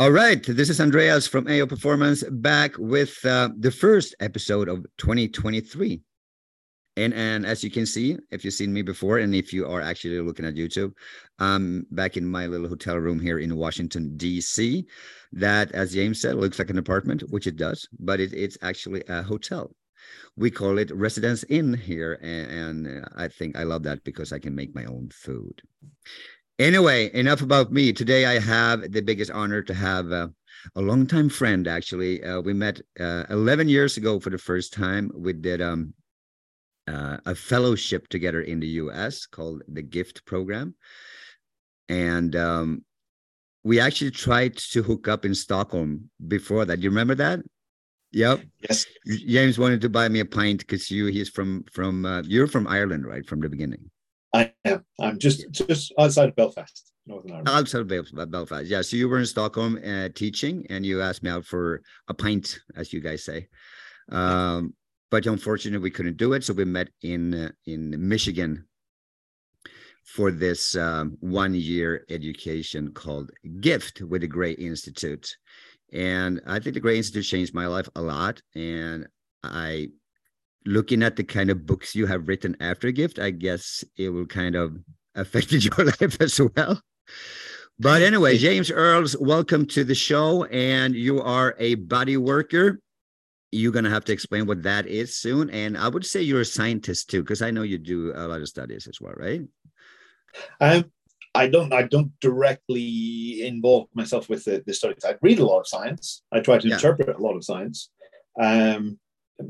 All right, this is Andreas from AO Performance back with uh, the first episode of 2023. And and as you can see, if you've seen me before, and if you are actually looking at YouTube, I'm back in my little hotel room here in Washington D.C. That, as James said, looks like an apartment, which it does, but it, it's actually a hotel. We call it Residence Inn here, and, and I think I love that because I can make my own food. Anyway, enough about me. Today I have the biggest honor to have uh, a longtime friend. Actually, uh, we met uh, 11 years ago for the first time. We did um, uh, a fellowship together in the U.S. called the Gift Program, and um, we actually tried to hook up in Stockholm before that. Do you remember that? Yep. Yes. James wanted to buy me a pint because you he's from from uh, you're from Ireland, right? From the beginning. I am. I'm just just outside of Belfast, Northern Ireland. Outside of Belfast, yeah. So you were in Stockholm uh, teaching, and you asked me out for a pint, as you guys say. Um, but unfortunately, we couldn't do it, so we met in uh, in Michigan for this um, one year education called Gift with the Gray Institute. And I think the Gray Institute changed my life a lot. And I looking at the kind of books you have written after gift, I guess it will kind of affected your life as well. But anyway, James Earls, welcome to the show. And you are a body worker. You're going to have to explain what that is soon. And I would say you're a scientist too, because I know you do a lot of studies as well, right? Um, I don't I don't directly involve myself with the, the studies. I read a lot of science. I try to yeah. interpret a lot of science. Um,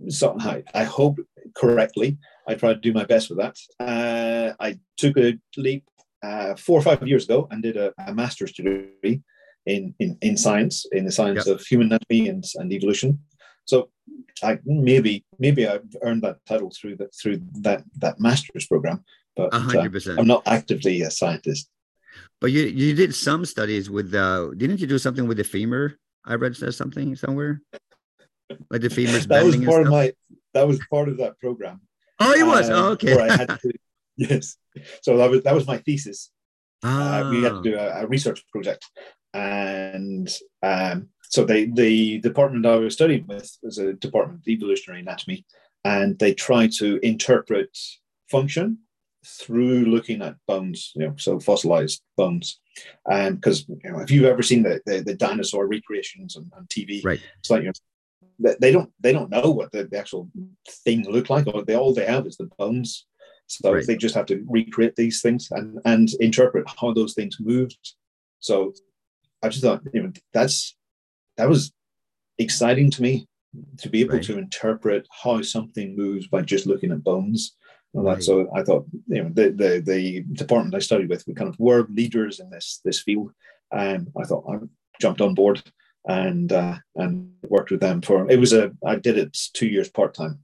so I, I hope correctly. I try to do my best with that. Uh, I took a leap uh, four or five years ago and did a, a master's degree in, in, in science, in the science yep. of human anatomy and, and evolution. So I maybe maybe I've earned that title through that through that that master's program, but uh, I'm not actively a scientist. But you you did some studies with uh didn't you do something with the femur? I read something somewhere like the femurs that was part of my that was part of that program. Oh it was? Um, oh, okay. to, yes. So that was that was my thesis. Uh, we had to do a, a research project. And um, so they the department i was studying with was a department of evolutionary anatomy. And they try to interpret function through looking at bones, you know, so fossilized bones. And because you know, if you've ever seen the the, the dinosaur recreations on, on TV, right. it's like you know, they don't they don't know what the, the actual thing looked like or they all they have is the bones so right. they just have to recreate these things and and interpret how those things moved so i just thought you know that's that was exciting to me to be able right. to interpret how something moves by just looking at bones and right. that, so I thought, you know, the, the the department I studied with, we kind of were leaders in this this field, and I thought I jumped on board and uh, and worked with them for it was a I did it two years part time.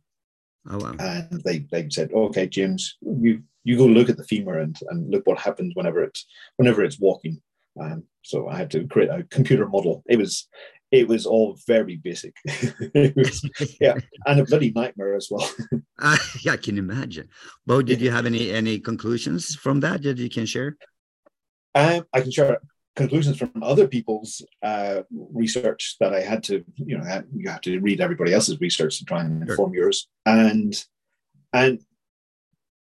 Oh wow! And they they said, okay, James, you you go look at the femur and and look what happens whenever it's whenever it's walking. Um, so I had to create a computer model. It was it was all very basic. was, yeah, and a bloody nightmare as well. uh, yeah, I can imagine. Well, did you have any any conclusions from that that you can share? Um, I can share conclusions from other people's uh, research that I had to, you know, you have to read everybody else's research to try and inform sure. yours. And and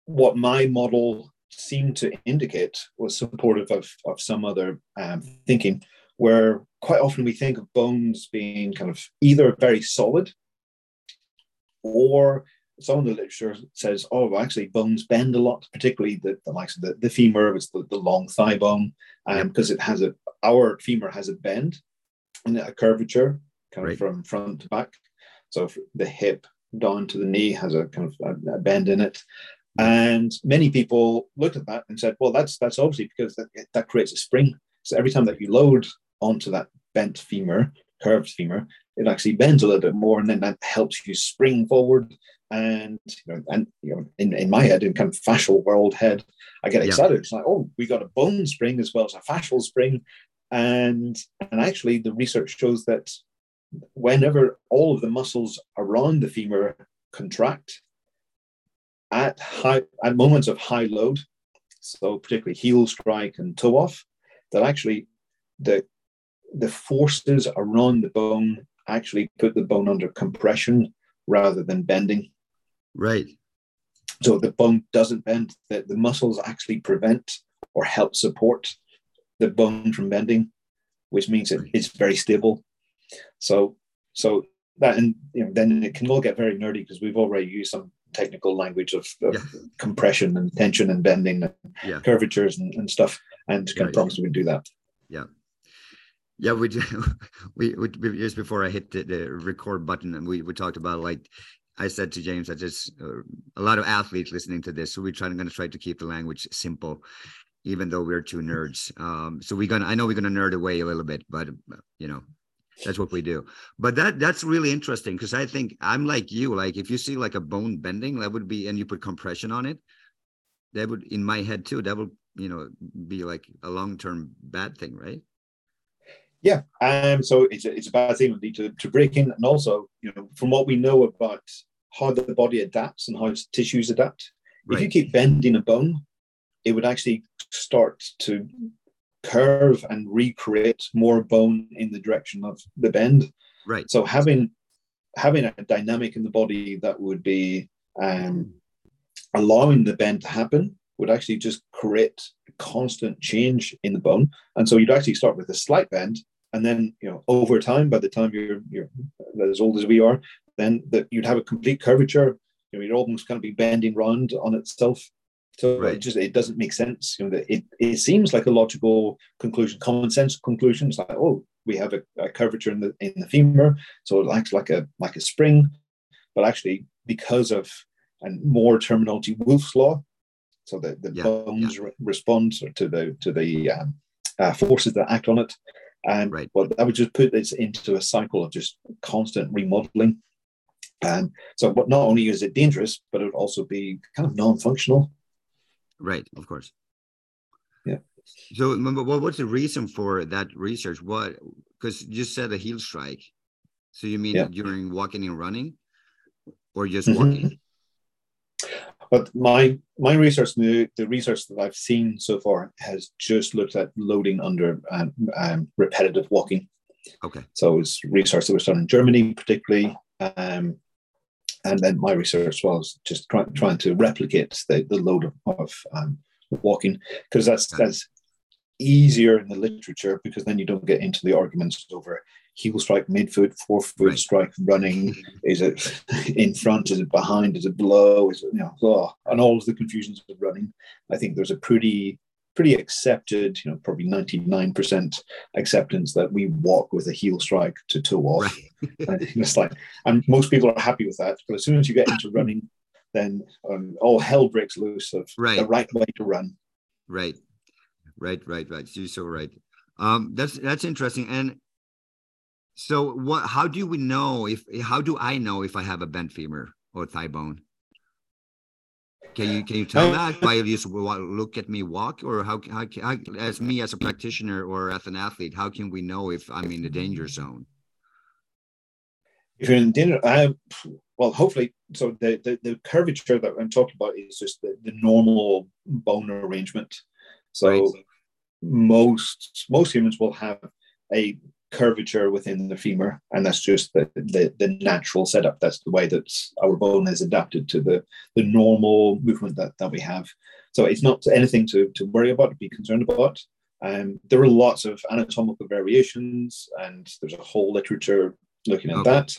what my model seemed to indicate was supportive of, of some other um, thinking, where quite often we think of bones being kind of either very solid or some of the literature says, oh, well, actually, bones bend a lot, particularly the, the likes of the, the femur, it's the, the long thigh bone, because um, it has a, our femur has a bend and a curvature kind right. of from front to back. So the hip down to the knee has a kind of a, a bend in it. And many people looked at that and said, well, that's that's obviously because that, that creates a spring. So every time that you load onto that bent femur, curved femur, it actually bends a little bit more, and then that helps you spring forward and you know, and you know, in, in my head, in kind of fascial world head, I get excited. Yeah. It's like, oh, we got a bone spring as well as a fascial spring, and and actually, the research shows that whenever all of the muscles around the femur contract at high at moments of high load, so particularly heel strike and toe off, that actually the the forces around the bone actually put the bone under compression rather than bending. Right. So the bone doesn't bend. The, the muscles actually prevent or help support the bone from bending, which means it, it's very stable. So so that and you know then it can all get very nerdy because we've already used some technical language of, of yeah. compression and tension and bending and yeah. curvatures and, and, stuff and can right. promise we can do that. Yeah. Yeah, we, we, we just before I hit the, the record button, and we, we talked about like I said to James that there's uh, a lot of athletes listening to this, so we're trying going to try to keep the language simple, even though we're two nerds. Um, so we're gonna I know we're gonna nerd away a little bit, but you know that's what we do but that that's really interesting because i think i'm like you like if you see like a bone bending that would be and you put compression on it that would in my head too that would you know be like a long-term bad thing right yeah um so it's a, it's a bad thing to, to break in and also you know from what we know about how the body adapts and how tissues adapt right. if you keep bending a bone it would actually start to curve and recreate more bone in the direction of the bend. Right. So having having a dynamic in the body that would be um, allowing the bend to happen would actually just create a constant change in the bone. And so you'd actually start with a slight bend, and then you know over time, by the time you're you're as old as we are, then that you'd have a complete curvature. You know, you'd almost kind of be bending round on itself so right. it just it doesn't make sense. You know, it it seems like a logical conclusion, common sense conclusion. It's like, oh, we have a, a curvature in the in the femur, so it acts like a like a spring, but actually because of and more terminology, Wolff's law, so the, the yeah. bones yeah. Re- respond to the to the um, uh, forces that act on it, and right. well, I would just put this into a cycle of just constant remodeling. And so, but not only is it dangerous, but it would also be kind of non-functional. Right, of course. Yeah. So, what what's the reason for that research? What because you said a heel strike. So you mean yeah. during walking and running, or just mm-hmm. walking? But my my research, the, the research that I've seen so far, has just looked at loading under um, um, repetitive walking. Okay. So it's research that was done in Germany, particularly, um, and then my research was just try, trying to replicate the, the load of, of um, walking because that's that's easier in the literature because then you don't get into the arguments over heel strike midfoot forefoot right. strike running is it in front is it behind is it below is it you know oh, and all of the confusions of running i think there's a pretty pretty accepted, you know, probably 99% acceptance that we walk with a heel strike to toe off. Right. and it's like, and most people are happy with that. But as soon as you get into running, then um, all hell breaks loose of right. the right way to run. Right, right, right, right. You're so right. Um, that's that's interesting. And so, what? How do we know if? How do I know if I have a bent femur or thigh bone? Can you can you tell oh. that by just look at me walk, or how, how, how as me as a practitioner or as an athlete, how can we know if I'm in the danger zone? If you're in danger, I, well, hopefully, so the, the, the curvature that I'm talking about is just the, the normal bone arrangement. So right. most most humans will have a curvature within the femur, and that's just the, the, the natural setup. That's the way that our bone is adapted to the, the normal movement that, that we have. So it's not anything to, to worry about, to be concerned about. Um, there are lots of anatomical variations, and there's a whole literature looking at okay. that.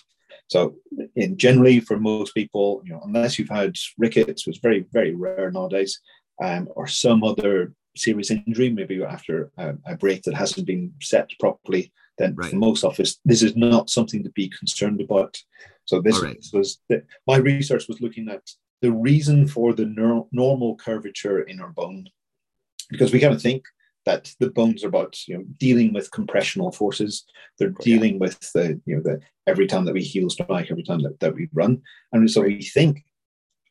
So, in generally, for most people, you know, unless you've had rickets, which is very, very rare nowadays, um, or some other serious injury, maybe after a, a break that hasn't been set properly, then right. for most of us, this is not something to be concerned about. So this right. was the, my research was looking at the reason for the normal curvature in our bone, because we kind of think that the bones are about you know dealing with compressional forces. They're oh, dealing with the you know the every time that we heel strike, every time that, that we run, and so we think,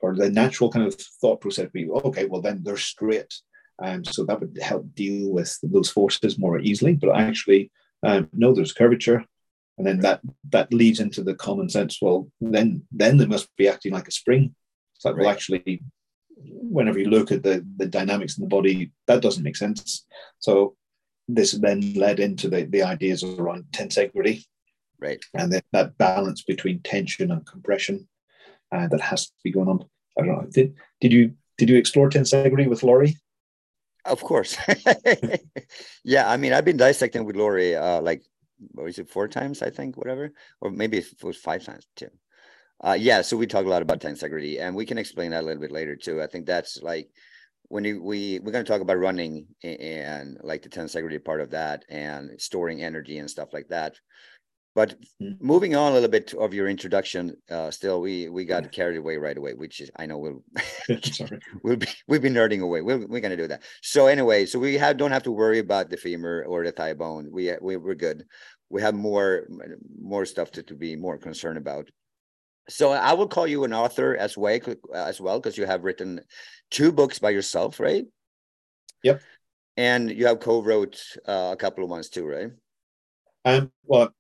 or the natural kind of thought process be okay, well then they're straight, and so that would help deal with those forces more easily. But actually, um, no, there's curvature, and then that that leads into the common sense. Well, then then they must be acting like a spring. It's like, right. well, actually, whenever you look at the the dynamics in the body, that doesn't make sense. So this then led into the, the ideas around tensegrity. Right. And then that balance between tension and compression uh, that has to be going on. I don't know. Did, did you did you explore tensegrity with Laurie? Of course. yeah, I mean, I've been dissecting with Lori uh, like what was it four times, I think, whatever, or maybe it was five times too. Uh, yeah, so we talk a lot about tensegrity, and we can explain that a little bit later too. I think that's like when you, we we're going to talk about running and, and like the tensegrity part of that and storing energy and stuff like that. But hmm. moving on a little bit of your introduction, uh, still we we got carried away right away, which is I know we'll we'll be we've been nerding away. We're, we're gonna do that. So anyway, so we have don't have to worry about the femur or the thigh bone. We we we're good. We have more more stuff to, to be more concerned about. So I will call you an author as well as well because you have written two books by yourself, right? Yep. And you have co-wrote uh, a couple of ones too, right? Um, well,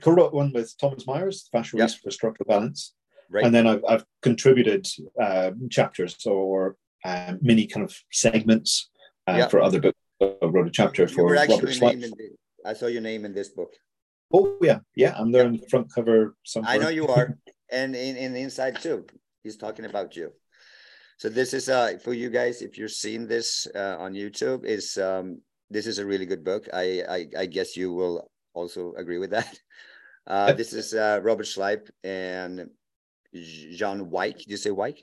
co-wrote one with Thomas Myers, Fascia yep. for Structural Balance. Right. And then I've, I've contributed uh, chapters or uh, mini kind of segments uh, yep. for other books. I wrote a chapter you for Robert I saw your name in this book. Oh yeah, yeah, I'm there on the front cover somewhere. I know you are, and in, in the inside too. He's talking about you. So this is uh for you guys if you're seeing this uh, on YouTube is um this is a really good book. I I, I guess you will also agree with that. Uh, this is uh, Robert Schleip and Jean Wyke. Did you say Wyke?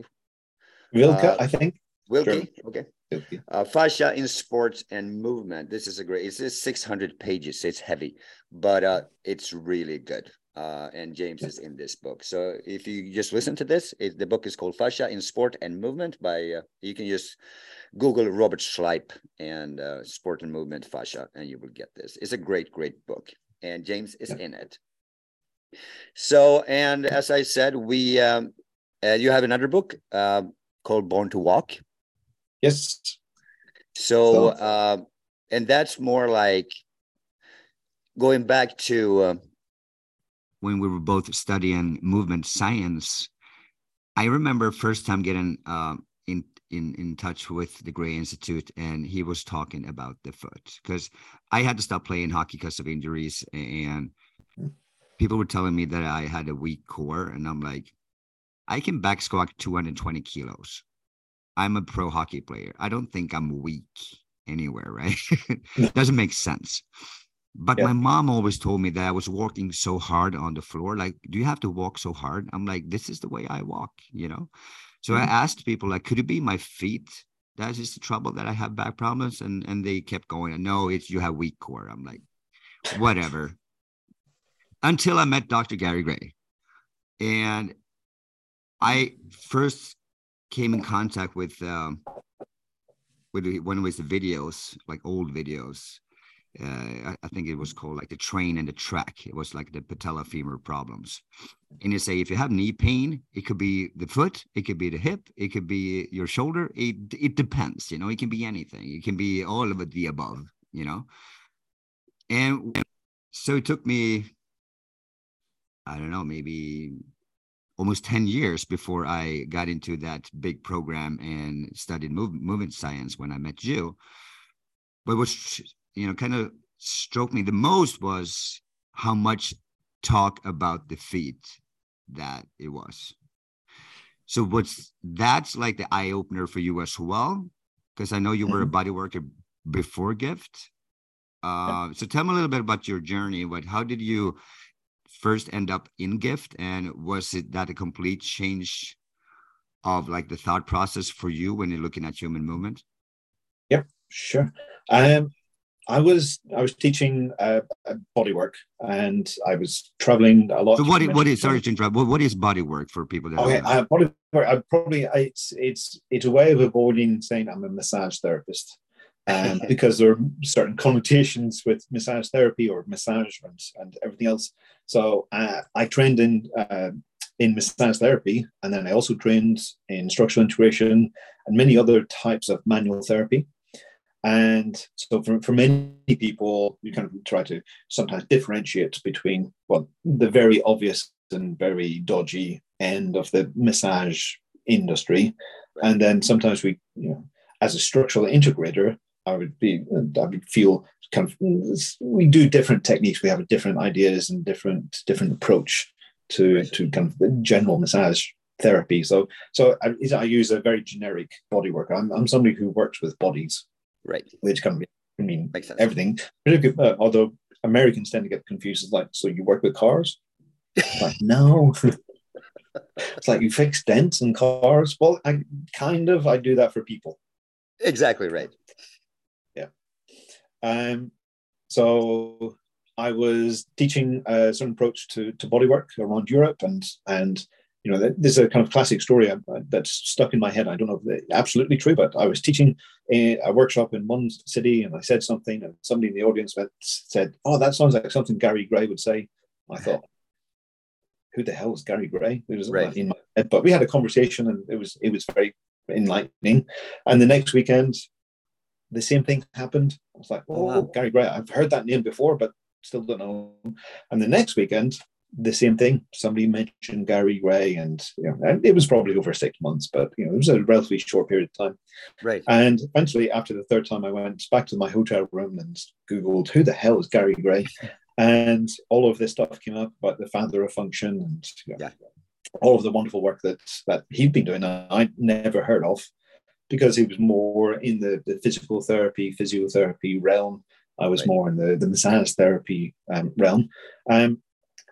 Wilke, uh, I think. Wilke, okay. Uh, fascia in sports and movement. This is a great. It's 600 pages. it's heavy, but uh, it's really good. Uh, and James is in this book. So if you just listen to this, it, the book is called Fascia in Sport and Movement. By uh, you can just Google Robert Schleip and uh, Sport and Movement Fascia, and you will get this. It's a great, great book, and James is in it. So, and as I said, we um, uh, you have another book uh, called Born to Walk. Yes. So, uh, and that's more like going back to when we were both studying movement science. I remember first time getting uh, in in in touch with the Gray Institute, and he was talking about the foot because I had to stop playing hockey because of injuries and people were telling me that I had a weak core, and I'm like, I can back squat 220 kilos. I'm a pro hockey player. I don't think I'm weak anywhere, right? Doesn't make sense. But yeah. my mom always told me that I was walking so hard on the floor. Like, do you have to walk so hard? I'm like, this is the way I walk, you know? So mm-hmm. I asked people, like, could it be my feet? That is the trouble that I have back problems. And and they kept going, no, it's you have weak core. I'm like, whatever until I met Dr. Gary Gray. And I first came in contact with um, with one of his videos, like old videos. Uh, I, think it was called like the train and the track. It was like the patella femur problems. And you say if you have knee pain, it could be the foot, it could be the hip, it could be your shoulder. It it depends, you know. It can be anything. It can be all of the above, you know. And so it took me I don't know, maybe almost 10 years before I got into that big program and studied move, movement science when I met you. But what, you know, kind of struck me the most was how much talk about the feet that it was. So what's that's like the eye opener for you as well? Because I know you were a mm-hmm. body worker before gift. Uh, so tell me a little bit about your journey. What how did you first end up in gift and was it that a complete change of like the thought process for you when you're looking at human movement yep sure um I was I was teaching uh, body work and I was traveling a lot. So what, what is sorry to interrupt? What, what is body work for people that? Okay, uh, body work. I probably it's it's it's a way of avoiding saying I'm a massage therapist um, because there are certain connotations with massage therapy or massage and, and everything else. So uh, I trained in uh, in massage therapy, and then I also trained in structural integration and many other types of manual therapy. And so for, for many people, you kind of try to sometimes differentiate between well, the very obvious and very dodgy end of the massage industry. And then sometimes we, you know, as a structural integrator, I would be, I would feel kind of we do different techniques. We have different ideas and different different approach to to kind of the general massage therapy. So so I, I use a very generic body work. I'm I'm somebody who works with bodies, right? Which can be I mean everything. Uh, although Americans tend to get confused. It's like so you work with cars? like no. it's like you fix dents in cars. Well, I kind of I do that for people. Exactly right. Yeah. Um. So I was teaching a certain approach to to bodywork around Europe, and and you know this is a kind of classic story uh, that's stuck in my head. I don't know if it's absolutely true, but I was teaching a, a workshop in one city, and I said something, and somebody in the audience said, "Oh, that sounds like something Gary Gray would say." I thought, who the hell is Gary Gray? It was right. in my head. But we had a conversation and it was it was very enlightening. And the next weekend, the same thing happened. I was like, oh, wow. Oh, Gary Gray, I've heard that name before, but still don't know. And the next weekend, the same thing. Somebody mentioned Gary Gray, and you know, it was probably over six months, but you know, it was a relatively short period of time. Right. And eventually, after the third time, I went back to my hotel room and googled who the hell is Gary Gray, and all of this stuff came up about the father of function and you know, yeah. all of the wonderful work that that he'd been doing. I'd never heard of because he was more in the, the physical therapy, physiotherapy realm. I was right. more in the, the massage therapy um, realm. Um,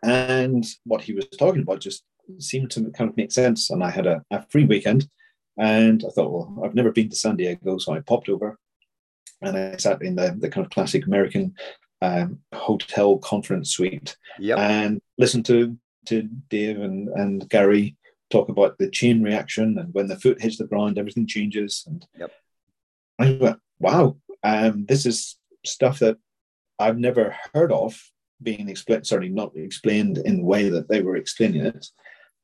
and what he was talking about just seemed to kind of make sense. And I had a, a free weekend and I thought, well, I've never been to San Diego, so I popped over and I sat in the, the kind of classic American um, hotel conference suite yep. and listen to to Dave and, and Gary talk about the chain reaction and when the foot hits the ground, everything changes. And yep. I went, wow, um, this is stuff that I've never heard of being explained, sorry, not explained in the way that they were explaining it.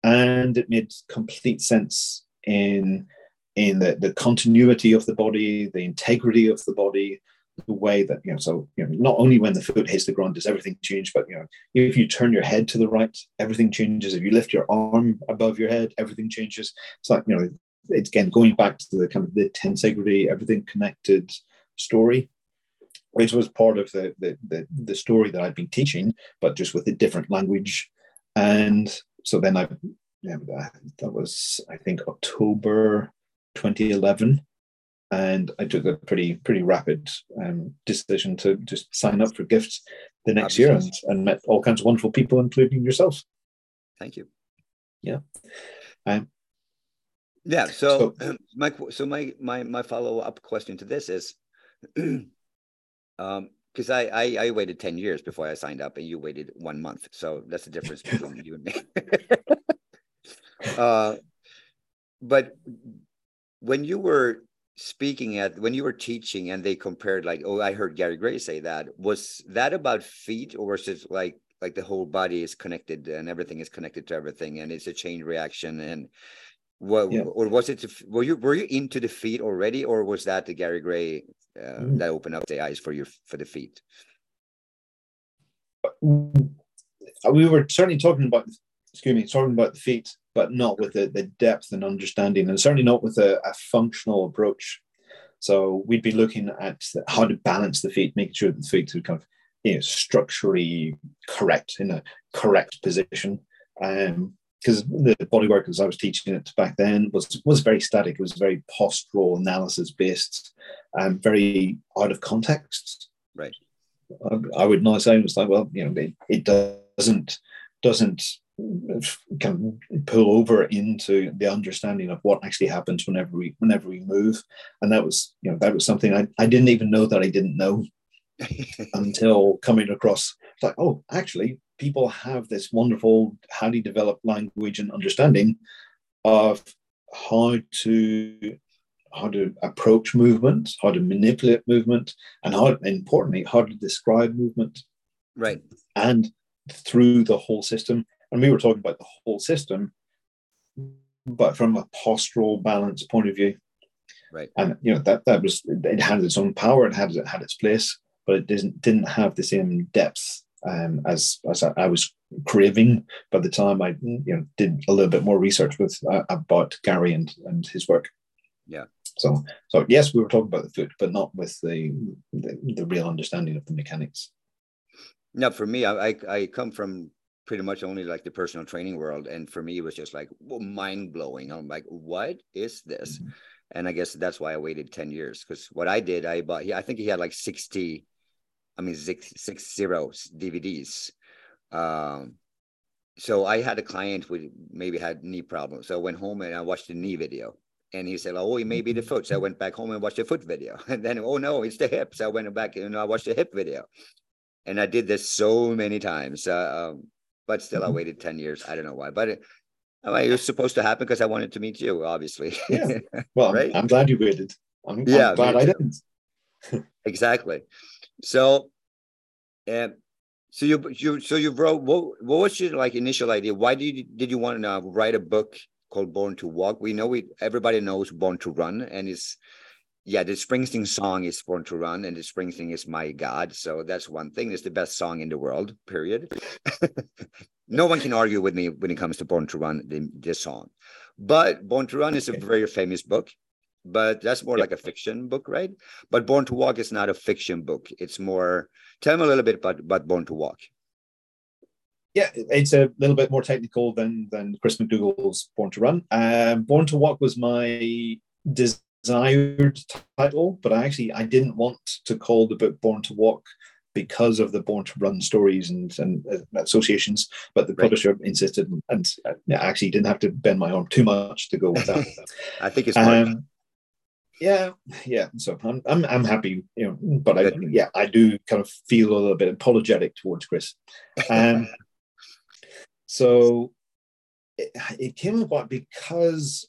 And it made complete sense in in the, the continuity of the body, the integrity of the body, the way that you know so you know not only when the foot hits the ground does everything change but you know if you turn your head to the right everything changes. If you lift your arm above your head everything changes. It's like you know it's again going back to the kind of the tensegrity everything connected story which was part of the, the the the story that I'd been teaching but just with a different language and so then I yeah, that was I think October 2011 and I took a pretty pretty rapid um, decision to just sign up for gifts the next year and, and met all kinds of wonderful people, including yourself. Thank you. Yeah. Um, yeah. So, so my so my my my follow up question to this is, um, because I, I I waited ten years before I signed up, and you waited one month. So that's the difference between you and me. uh, but when you were speaking at when you were teaching and they compared like oh i heard gary gray say that was that about feet or was it like like the whole body is connected and everything is connected to everything and it's a chain reaction and what yeah. or was it were you were you into the feet already or was that the gary gray uh, mm. that open up the eyes for you for the feet we were certainly talking about excuse me talking about the feet but not with the, the depth and understanding, and certainly not with a, a functional approach. So we'd be looking at how to balance the feet, making sure that the feet are kind of you know, structurally correct in a correct position. Um, because the bodywork as I was teaching it back then was was very static. It was very postural analysis based, and very out of context. Right. I, I would not say it was like, well, you know, it, it doesn't doesn't can pull over into the understanding of what actually happens whenever we whenever we move and that was you know that was something i, I didn't even know that i didn't know until coming across it's like oh actually people have this wonderful highly developed language and understanding of how to how to approach movement how to manipulate movement and how importantly how to describe movement right and through the whole system and we were talking about the whole system, but from a postural balance point of view. Right. And you know that that was it had its own power, it had it had its place, but it didn't didn't have the same depth um, as as I, I, was craving by the time I you know did a little bit more research with uh, about Gary and and his work. Yeah. So, so yes, we were talking about the foot, but not with the the, the real understanding of the mechanics. Now, for me, I, I come from pretty much only like the personal training world, and for me, it was just like mind blowing. I'm like, what is this? Mm-hmm. And I guess that's why I waited ten years because what I did, I bought. I think he had like sixty, I mean six six zeros DVDs. Um, so I had a client who maybe had knee problems. So I went home and I watched the knee video. And he said, Oh, it may be the foot. So I went back home and watched the foot video. And then, oh no, it's the hip. So I went back and I watched the hip video. And I did this so many times. Uh, um, but still, I mm-hmm. waited 10 years. I don't know why. But it, I mean, it was supposed to happen because I wanted to meet you, obviously. Yeah. Well, right? I'm, I'm glad you waited. I'm, yeah, I'm glad I didn't. exactly. So, and so you you so you wrote what what was your like initial idea? Why did you did you want to uh, write a book called Born to Walk? We know we everybody knows Born to Run, and it's yeah, the Springsteen song is Born to Run, and the Springsteen is My God. So that's one thing. It's the best song in the world. Period. no one can argue with me when it comes to Born to Run, the, this song. But Born to Run is a very famous book but that's more yep. like a fiction book, right? But Born to Walk is not a fiction book. It's more. Tell me a little bit about, about Born to Walk. Yeah, it's a little bit more technical than than Chris McDougall's Born to Run. Um, Born to Walk was my desired title, but I actually I didn't want to call the book Born to Walk because of the Born to Run stories and, and uh, associations. But the right. publisher insisted, and uh, actually didn't have to bend my arm too much to go with that. I think it's um, yeah, yeah. So I'm, I'm, I'm happy, you know. But I, yeah, I do kind of feel a little bit apologetic towards Chris. Um, so it, it came about because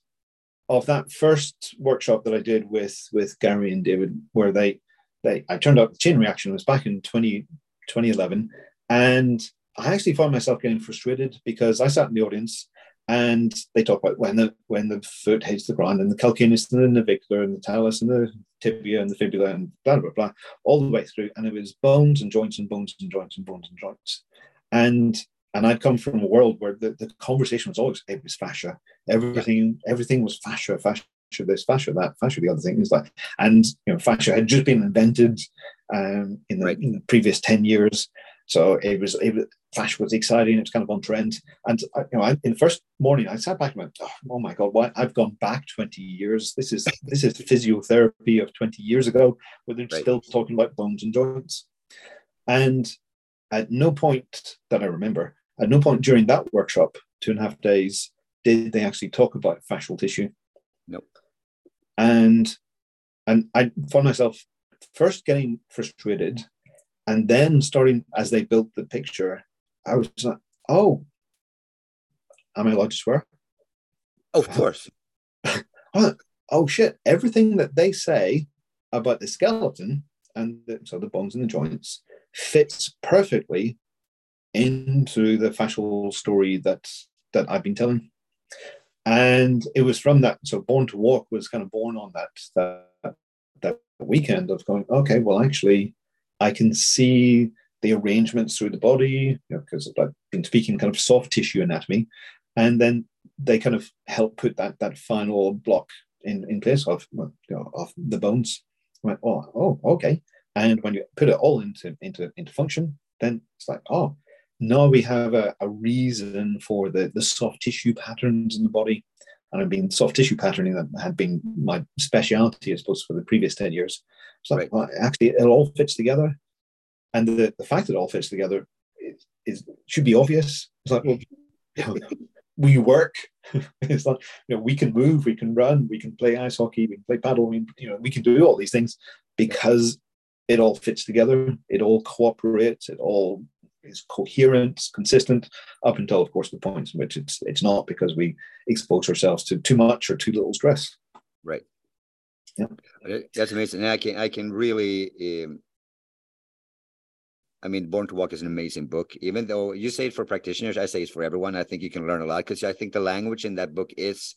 of that first workshop that I did with with Gary and David, where they they I turned up the chain reaction was back in 20, 2011, and I actually found myself getting frustrated because I sat in the audience and they talk about when the when the foot hits the ground and the calcaneus and the navicular and the talus and the tibia and the fibula and blah blah blah all the way through. And it was bones and joints and bones and joints and bones and joints. And and I'd come from a world where the, the conversation was always it was fascia. Everything everything was fascia fascia this fascia that fascia the other thing. Is like and you know fascia had just been invented um, in, the, right. in the previous 10 years so it was, it was fascia was exciting. It was kind of on trend. And I, you know, I, in the first morning, I sat back and went, oh, "Oh, my god, why I've gone back twenty years. This is this is physiotherapy of twenty years ago, where they're right. still talking about bones and joints." And at no point that I remember, at no point during that workshop, two and a half days, did they actually talk about fascial tissue. Nope. And and I found myself first getting frustrated and then starting as they built the picture, I was like, oh, am I allowed to swear? Of course. oh, oh, shit. Everything that they say about the skeleton and the, so the bones and the joints fits perfectly into the fascial story that that I've been telling. And it was from that. So Born to Walk was kind of born on that that that weekend of going, okay, well, actually, I can see the arrangements through the body, because you know, I've been speaking kind of soft tissue anatomy, and then they kind of help put that that final block in, in place of you know, of the bones. I went, oh, oh, okay. And when you put it all into into into function, then it's like, oh, now we have a, a reason for the the soft tissue patterns in the body. And I've been soft tissue patterning that had been my specialty, I suppose, for the previous 10 years. So right. well, actually, it all fits together, and the, the fact that it all fits together is, is should be obvious. It's like, well, you know, we work. it's like you know, we can move, we can run, we can play ice hockey, we can play paddle. We, you know, we can do all these things because it all fits together. It all cooperates. It all is coherent, consistent, up until, of course, the points in which it's it's not because we expose ourselves to too much or too little stress. Right. Yeah. That's amazing and i can i can really um, i mean born to walk is an amazing book. Even though you say it for practitioners i say it's for everyone. I think you can learn a lot because i think the language in that book is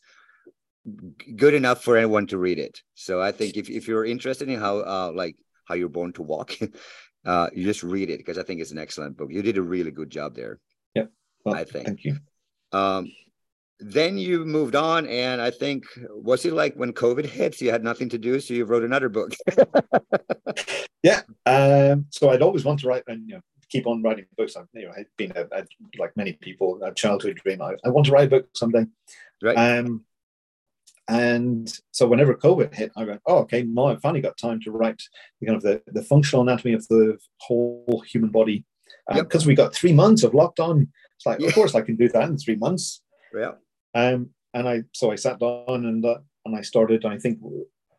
good enough for anyone to read it. So i think if, if you're interested in how uh, like how you're born to walk uh, you just read it because i think it's an excellent book you did a really good job there yeah well, i think thank you um then you moved on, and I think was it like when COVID hits, you had nothing to do, so you wrote another book. yeah. Um, so I'd always want to write and you know keep on writing books. I've you know I've been a, a, like many people a childhood dream. I, I want to write a book someday. Right. Um, and so whenever COVID hit, I went, oh, okay, now I've finally got time to write the kind of the, the functional anatomy of the whole human body. Because um, yep. we got three months of lockdown. It's like, yeah. of course, I can do that in three months. Yeah. Um, and I so I sat down and uh, and I started. I think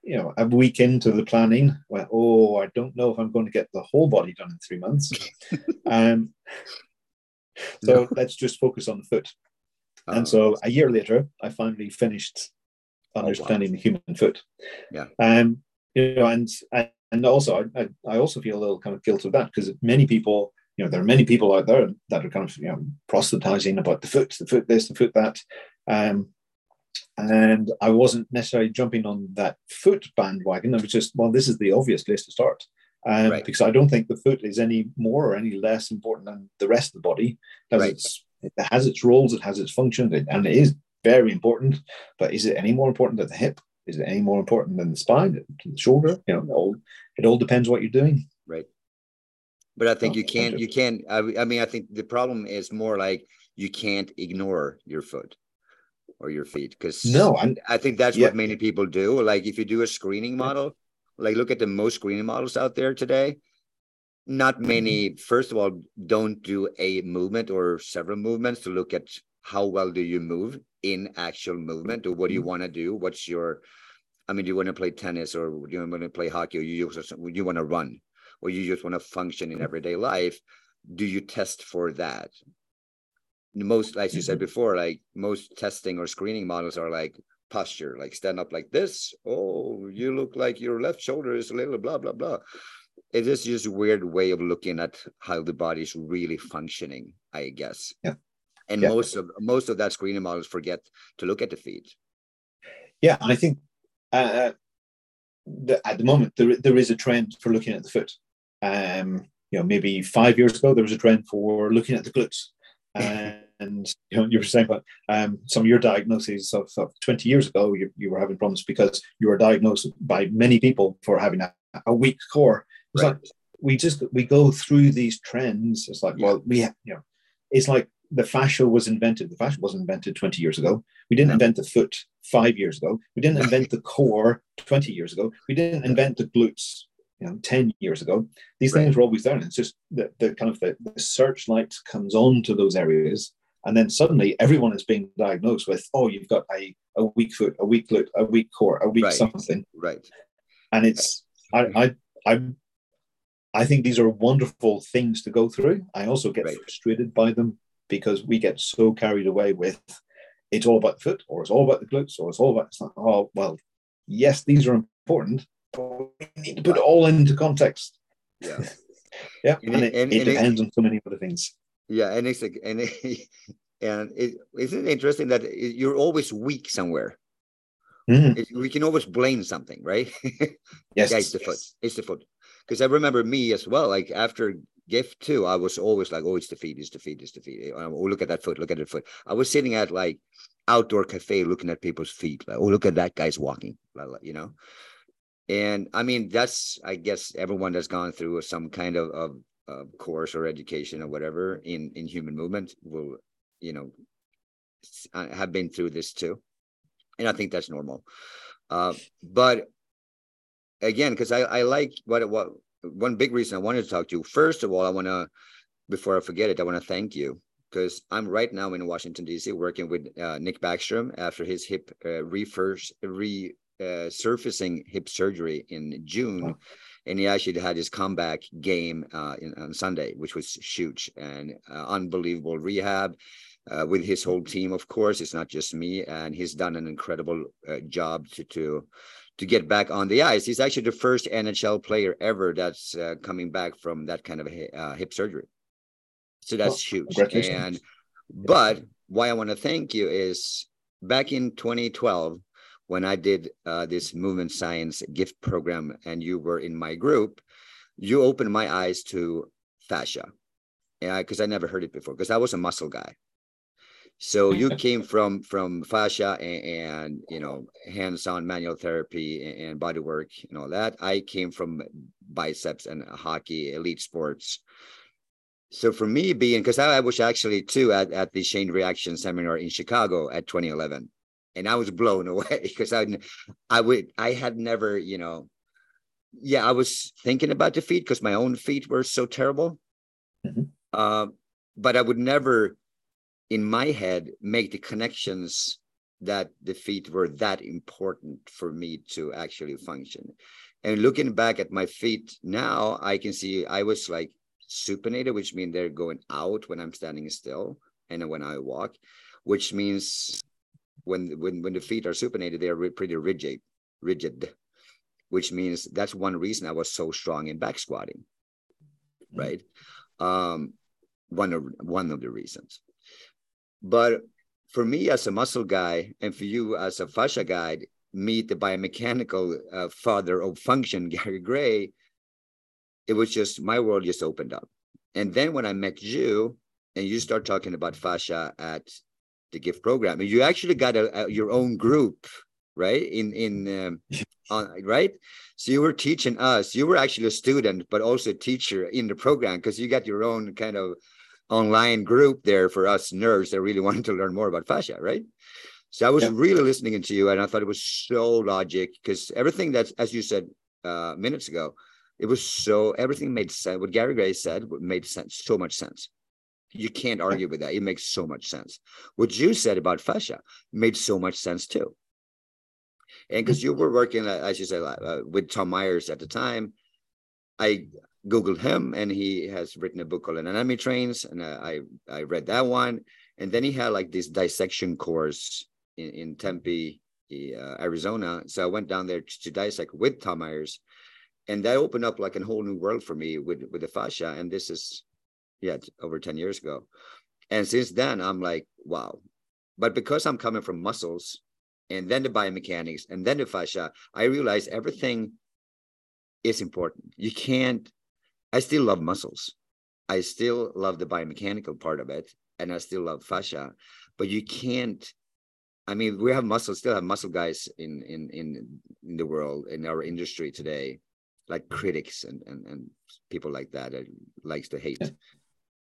you know a week into the planning, went, oh, I don't know if I'm going to get the whole body done in three months. um, so no. let's just focus on the foot. And so a year later, I finally finished understanding oh, wow. the human foot. Yeah. Um, you know, and and also I, I also feel a little kind of guilt of that because many people, you know, there are many people out there that are kind of you know proselytizing about the foot, the foot this, the foot that. Um, and I wasn't necessarily jumping on that foot bandwagon. I was just, well, this is the obvious place to start. Um, right. Because I don't think the foot is any more or any less important than the rest of the body. It has, right. its, it has its roles, it has its function, and it is very important. But is it any more important than the hip? Is it any more important than the spine, the shoulder? You know, it all, it all depends what you're doing. Right. But I think oh, you can't. You can't. I, I mean, I think the problem is more like you can't ignore your foot or your feet because no, I'm, i think that's yeah. what many people do. Like if you do a screening model, like look at the most screening models out there today. Not many. First of all, don't do a movement or several movements to look at how well do you move in actual movement or what do you mm-hmm. want to do what's your i mean do you want to play tennis or do you want to play hockey or you just you want to run or you just want to function in mm-hmm. everyday life do you test for that most like you said mm-hmm. before like most testing or screening models are like posture like stand up like this oh you look like your left shoulder is a little blah blah blah it is just a weird way of looking at how the body is really functioning i guess. Yeah. And yeah. most of most of that screening models forget to look at the feet. Yeah i think uh, the, at the moment there, there is a trend for looking at the foot. Um you know maybe five years ago there was a trend for looking at the glutes. And you know you were saying about um, some of your diagnoses of, of 20 years ago you, you were having problems because you were diagnosed by many people for having a, a weak core it's right. like we just we go through these trends it's like well we have, you know it's like the fascia was invented. The fascia wasn't invented 20 years ago. We didn't invent the foot five years ago. We didn't invent the core 20 years ago. We didn't invent the glutes you know, 10 years ago. These right. things were always there. And it's just the, the kind of the, the searchlight comes on to those areas. And then suddenly everyone is being diagnosed with, oh, you've got a, a weak foot, a weak glute, a weak core, a weak right. something. Right. And it's, I, I, I, I think these are wonderful things to go through. I also get right. frustrated by them because we get so carried away with it's all about the foot or it's all about the glutes or it's all about it's like, oh well yes these are important but we need to put it all into context yeah yeah and, and it, and, it depends on so many other things yeah and it's like and it, and it isn't it interesting that you're always weak somewhere mm-hmm. we can always blame something right yes yeah, it's the yes. foot it's the foot because i remember me as well like after gift too. I was always like, oh, it's the feet, it's the feet, it's the feet. Oh, look at that foot, look at that foot. I was sitting at like outdoor cafe looking at people's feet, like, oh, look at that guy's walking, you know. And I mean, that's I guess everyone that's gone through some kind of, of, of course or education or whatever in in human movement will, you know, uh, have been through this too, and I think that's normal. Uh, but again, because I I like what what one big reason I wanted to talk to you. First of all, I want to, before I forget it, I want to thank you because I'm right now in Washington D.C. working with uh, Nick Backstrom after his hip uh, resurfacing uh, hip surgery in June, and he actually had his comeback game uh, in, on Sunday, which was huge and uh, unbelievable rehab. Uh, with his whole team, of course, it's not just me, and he's done an incredible job to to to get back on the ice. He's actually the first NHL player ever that's uh, coming back from that kind of a, uh, hip surgery. So that's well, huge. And but why I want to thank you is back in 2012 when I did uh, this movement science gift program and you were in my group, you opened my eyes to fascia. Yeah, because I never heard it before because I was a muscle guy. So you came from from fascia and, and you know hands-on manual therapy and, and body work and all that. I came from biceps and hockey, elite sports. So for me, being because I, I was actually too at, at the Chain Reaction seminar in Chicago at 2011, and I was blown away because I I would I had never you know yeah I was thinking about the feet because my own feet were so terrible, mm-hmm. uh, but I would never in my head make the connections that the feet were that important for me to actually function. And looking back at my feet now, I can see I was like supinated, which means they're going out when I'm standing still and when I walk, which means when when when the feet are supinated, they are pretty rigid, rigid, which means that's one reason I was so strong in back squatting, right? Um, one of one of the reasons. But for me as a muscle guy, and for you as a fascia guy, meet the biomechanical uh, father of function, Gary Gray, it was just my world just opened up. And then when I met you, and you start talking about fascia at the GIFT program, and you actually got a, a, your own group, right? In in um, on, right. So you were teaching us. You were actually a student, but also a teacher in the program because you got your own kind of online group there for us nerds that really wanted to learn more about fascia, right? So I was yeah. really listening to you, and I thought it was so logic because everything that's as you said uh, minutes ago, it was so everything made sense. What Gary Gray said made sense, so much sense. You can't argue with that. It makes so much sense. What you said about fascia made so much sense too. And because you were working, uh, as you said, uh, with Tom Myers at the time, I Googled him, and he has written a book called Anatomy Trains, and I I read that one. And then he had like this dissection course in, in Tempe, uh, Arizona. So I went down there to, to dissect with Tom Myers, and that opened up like a whole new world for me with with the fascia. And this is, yeah, over ten years ago. And since then, I'm like, wow. But because I'm coming from muscles, and then the biomechanics, and then the fascia, I realized everything is important. You can't I still love muscles. I still love the biomechanical part of it, and I still love fascia. But you can't. I mean, we have muscles, still have muscle guys in in in in the world in our industry today, like critics and and, and people like that that likes to hate.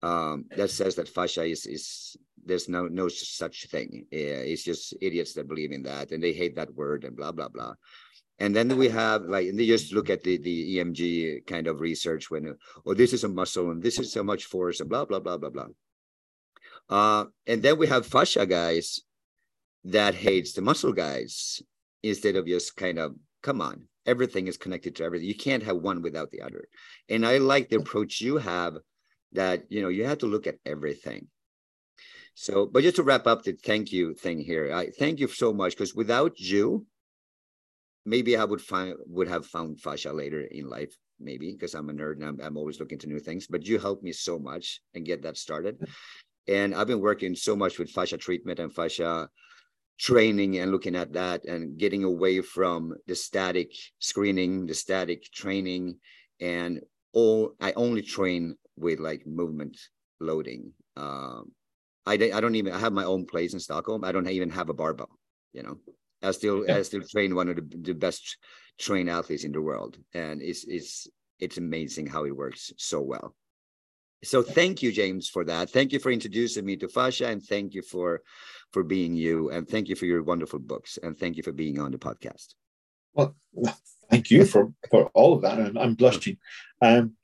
Um, that says that fascia is is there's no no such thing. It's just idiots that believe in that and they hate that word and blah blah blah and then we have like and they just look at the the emg kind of research when oh this is a muscle and this is so much force and blah blah blah blah blah. Uh, and then we have fascia guys that hates the muscle guys instead of just kind of come on everything is connected to everything. You can't have one without the other. And i like the approach you have that you know you have to look at everything. So but just to wrap up the thank you thing here i thank you so much because without you maybe I would find would have found fascia later in life, maybe because I'm a nerd and I'm, I'm always looking to new things. But you helped me so much and get that started. And I've been working so much with fascia treatment and fascia training and looking at that and getting away from the static screening, the static training, and all I only train with like movement loading. Um, I, I don't even I have my own place in Stockholm. I don't even have a barbell, you know. I still yeah. I still train one of the, the best trained athletes in the world, and it's it's it's amazing how it works so well. So thank you, James, for that. Thank you for introducing me to fascia, and thank you for for being you, and thank you for your wonderful books, and thank you for being on the podcast. Well, thank you for for all of that. I'm, I'm blushing. Um,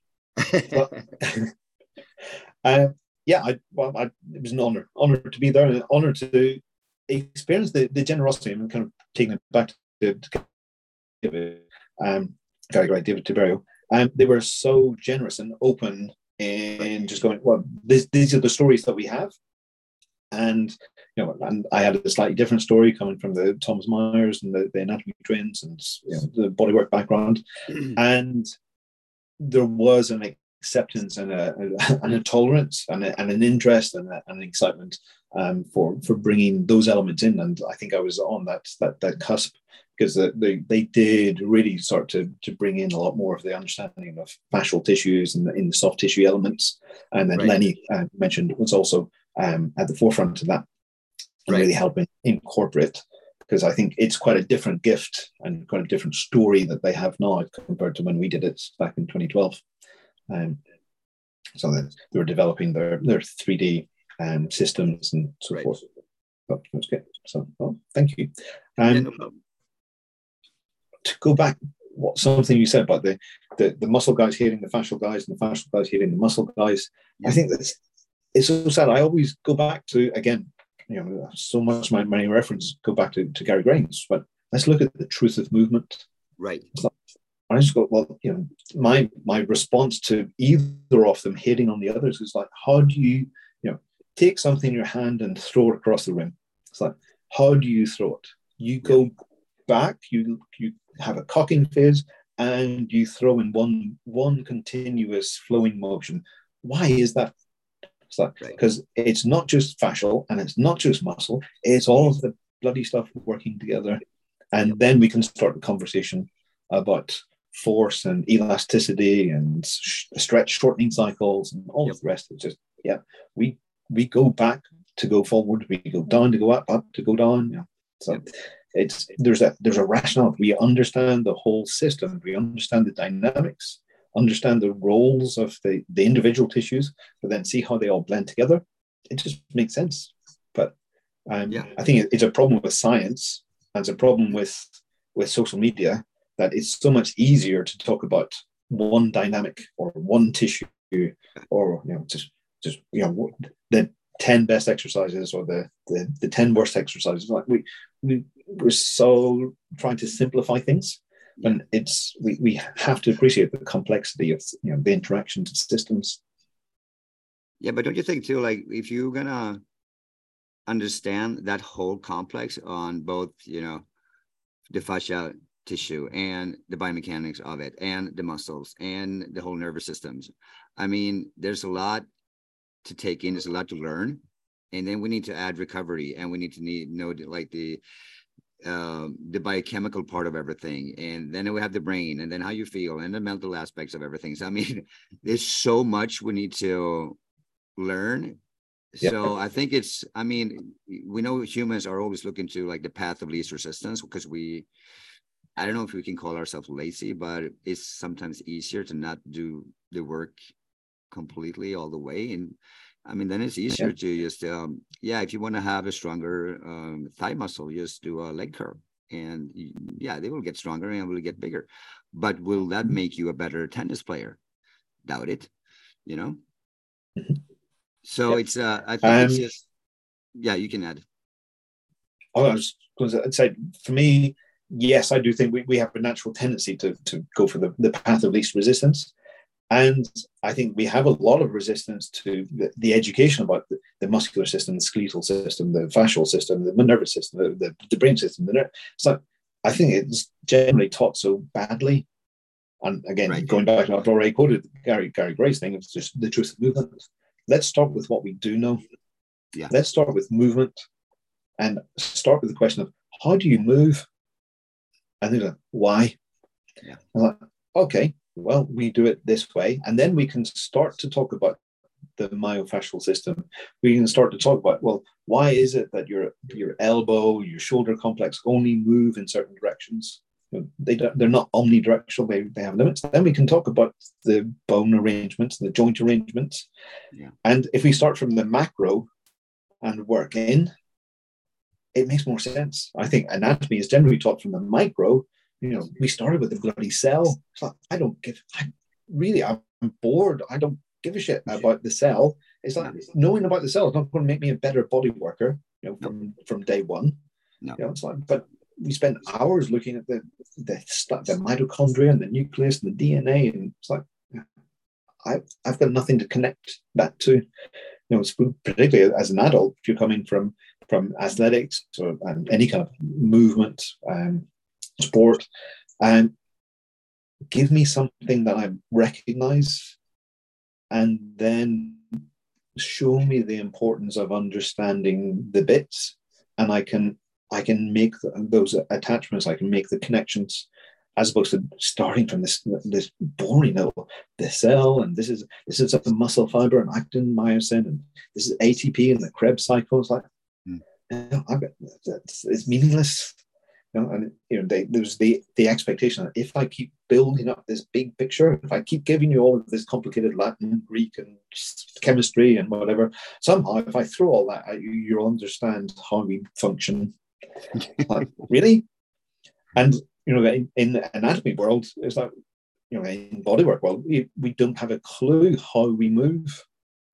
but, um, yeah, I, well, I, it was an honor, honor to be there, an honor to experience the, the generosity and kind of taking it back to, to David, um, Gary Gray, David Tiberio. Um, they were so generous and open in just going, well, this, these are the stories that we have. And you know, and I had a slightly different story coming from the Thomas Myers and the, the anatomy trains and you know, the bodywork background. and there was an acceptance and a, and a tolerance and, a, and an interest and, a, and an excitement um, for for bringing those elements in. And I think I was on that that that cusp because they they did really start to to bring in a lot more of the understanding of fascial tissues and the, in the soft tissue elements. And then right. Lenny uh, mentioned was also um, at the forefront of that. and Right. really helping incorporate because I think it's quite a different gift and quite a different story that they have now compared to when we did it back in 2012. Um, so that they were developing their their 3D um, systems and so Right. forth. Oh, that's good. So, well, thank you. Um, Yeah, no to go back, what something you said about the, the the muscle guys hitting the fascial guys and the fascial guys hitting the muscle guys. I think that's it's so sad. I always go back to again, you know, so much my many references go back to, to Gary Gray's, but let's look at the truth of movement. Right. I just go, well, you know, my my response to either of them hitting on the others is like, how do you, you know, take something in your hand and throw it across the room? It's like, how do you throw it? You go back, you you have a cocking phase, and you throw in one one continuous flowing motion. Why is that? It's like Right. because it's not just fascial and it's not just muscle, it's all of the bloody stuff working together. And then we can start the conversation about force and elasticity and sh- stretch shortening cycles and all Yep. of the rest. It's just yeah, we we go back to go forward, we go down to go up, up to go down. Yeah. So Yep. it's there's a there's a rationale. We understand the whole system. We understand the dynamics, understand the roles of the, the individual tissues, but then see how they all blend together. It just makes sense. But um, Yeah. I think it- it's a problem with science and it's a problem with with social media that it's so much easier to talk about one dynamic or one tissue or you know just just you know the 10 best exercises or the the, the 10 worst exercises. Like we we we're so trying to simplify things and it's we, we have to appreciate the complexity of you know the interactions of systems. Yeah, but don't you think too, like if you're gonna understand that whole complex on both, you know, the fascia tissue and the biomechanics of it and the muscles and the whole nervous systems. I mean, there's a lot to take in, there's a lot to learn. And then we need to add recovery and we need to need know like the um the biochemical part of everything and then we have the brain and then how you feel and the mental aspects of everything so i mean there's so much we need to learn so i think it's i mean we know humans are always looking to like the path of least resistance because we i don't know if we can call ourselves lazy but it's sometimes easier to not do the work completely all the way. And i mean then it's easier to just um yeah if you want to have a stronger um thigh muscle just do a leg curl. And yeah they will get stronger and will get bigger. But will that Mhm. make you a better tennis player? Doubt it you know? Mhm. so Yep. it's uh i think it's Um, just yeah you can add. Oh, I was going to say, for me, yes, I do think we, we have a natural tendency to, to go for the, the path of least resistance. And I think we have a lot of resistance to the, the education about the, the muscular system, the skeletal system, the fascial system, the nervous system, the, the, the brain system. The ner- so I think it's generally taught so badly. And again, Right. going back to what I've already quoted Gary Gary Gray's thing, it's just the truth of movement. Let's start with what we do know. Yeah. Let's start with movement and start with the question of how do you move? And they're like, why? Yeah. I'm like, okay, well, we do it this way. And then we can start to talk about the myofascial system. We can start to talk about, well, why is it that your your elbow, your shoulder complex only move in certain directions? They don't, they're not omnidirectional, they, they have limits. Then we can talk about the bone arrangements, the joint arrangements. Yeah. And if we start from the macro and work in, it makes more sense. I think anatomy is generally taught from the micro. You know, we started with the bloody cell. It's like, I don't give, I really, I'm bored. I don't give a shit about the cell. It's like knowing about the cell is not going to make me a better body worker, you know, from, from day one. No. You know, it's like, but we spend hours looking at the the, the mitochondria and the nucleus and the DNA, and it's like, I, I've got nothing to connect that to. You know, particularly as an adult, if you're coming from from athletics or um, any kind of movement, um, sport, and give me something that I recognize, and then show me the importance of understanding the bits, and I can I can make those attachments, I can make the connections, as opposed to starting from this this boring little the cell and this is this is a muscle fiber and actin myosin and this is ATP and the Krebs cycles like Mm. You know, it's, it's meaningless. You know, and you know, they, there's the the expectation that if I keep building up this big picture, if I keep giving you all of this complicated Latin, Greek, and chemistry and whatever, somehow if I throw all that at you, you'll understand how we function. like, really? And you know, in, in the anatomy world, it's like you know, in bodywork world, we, we don't have a clue how we move.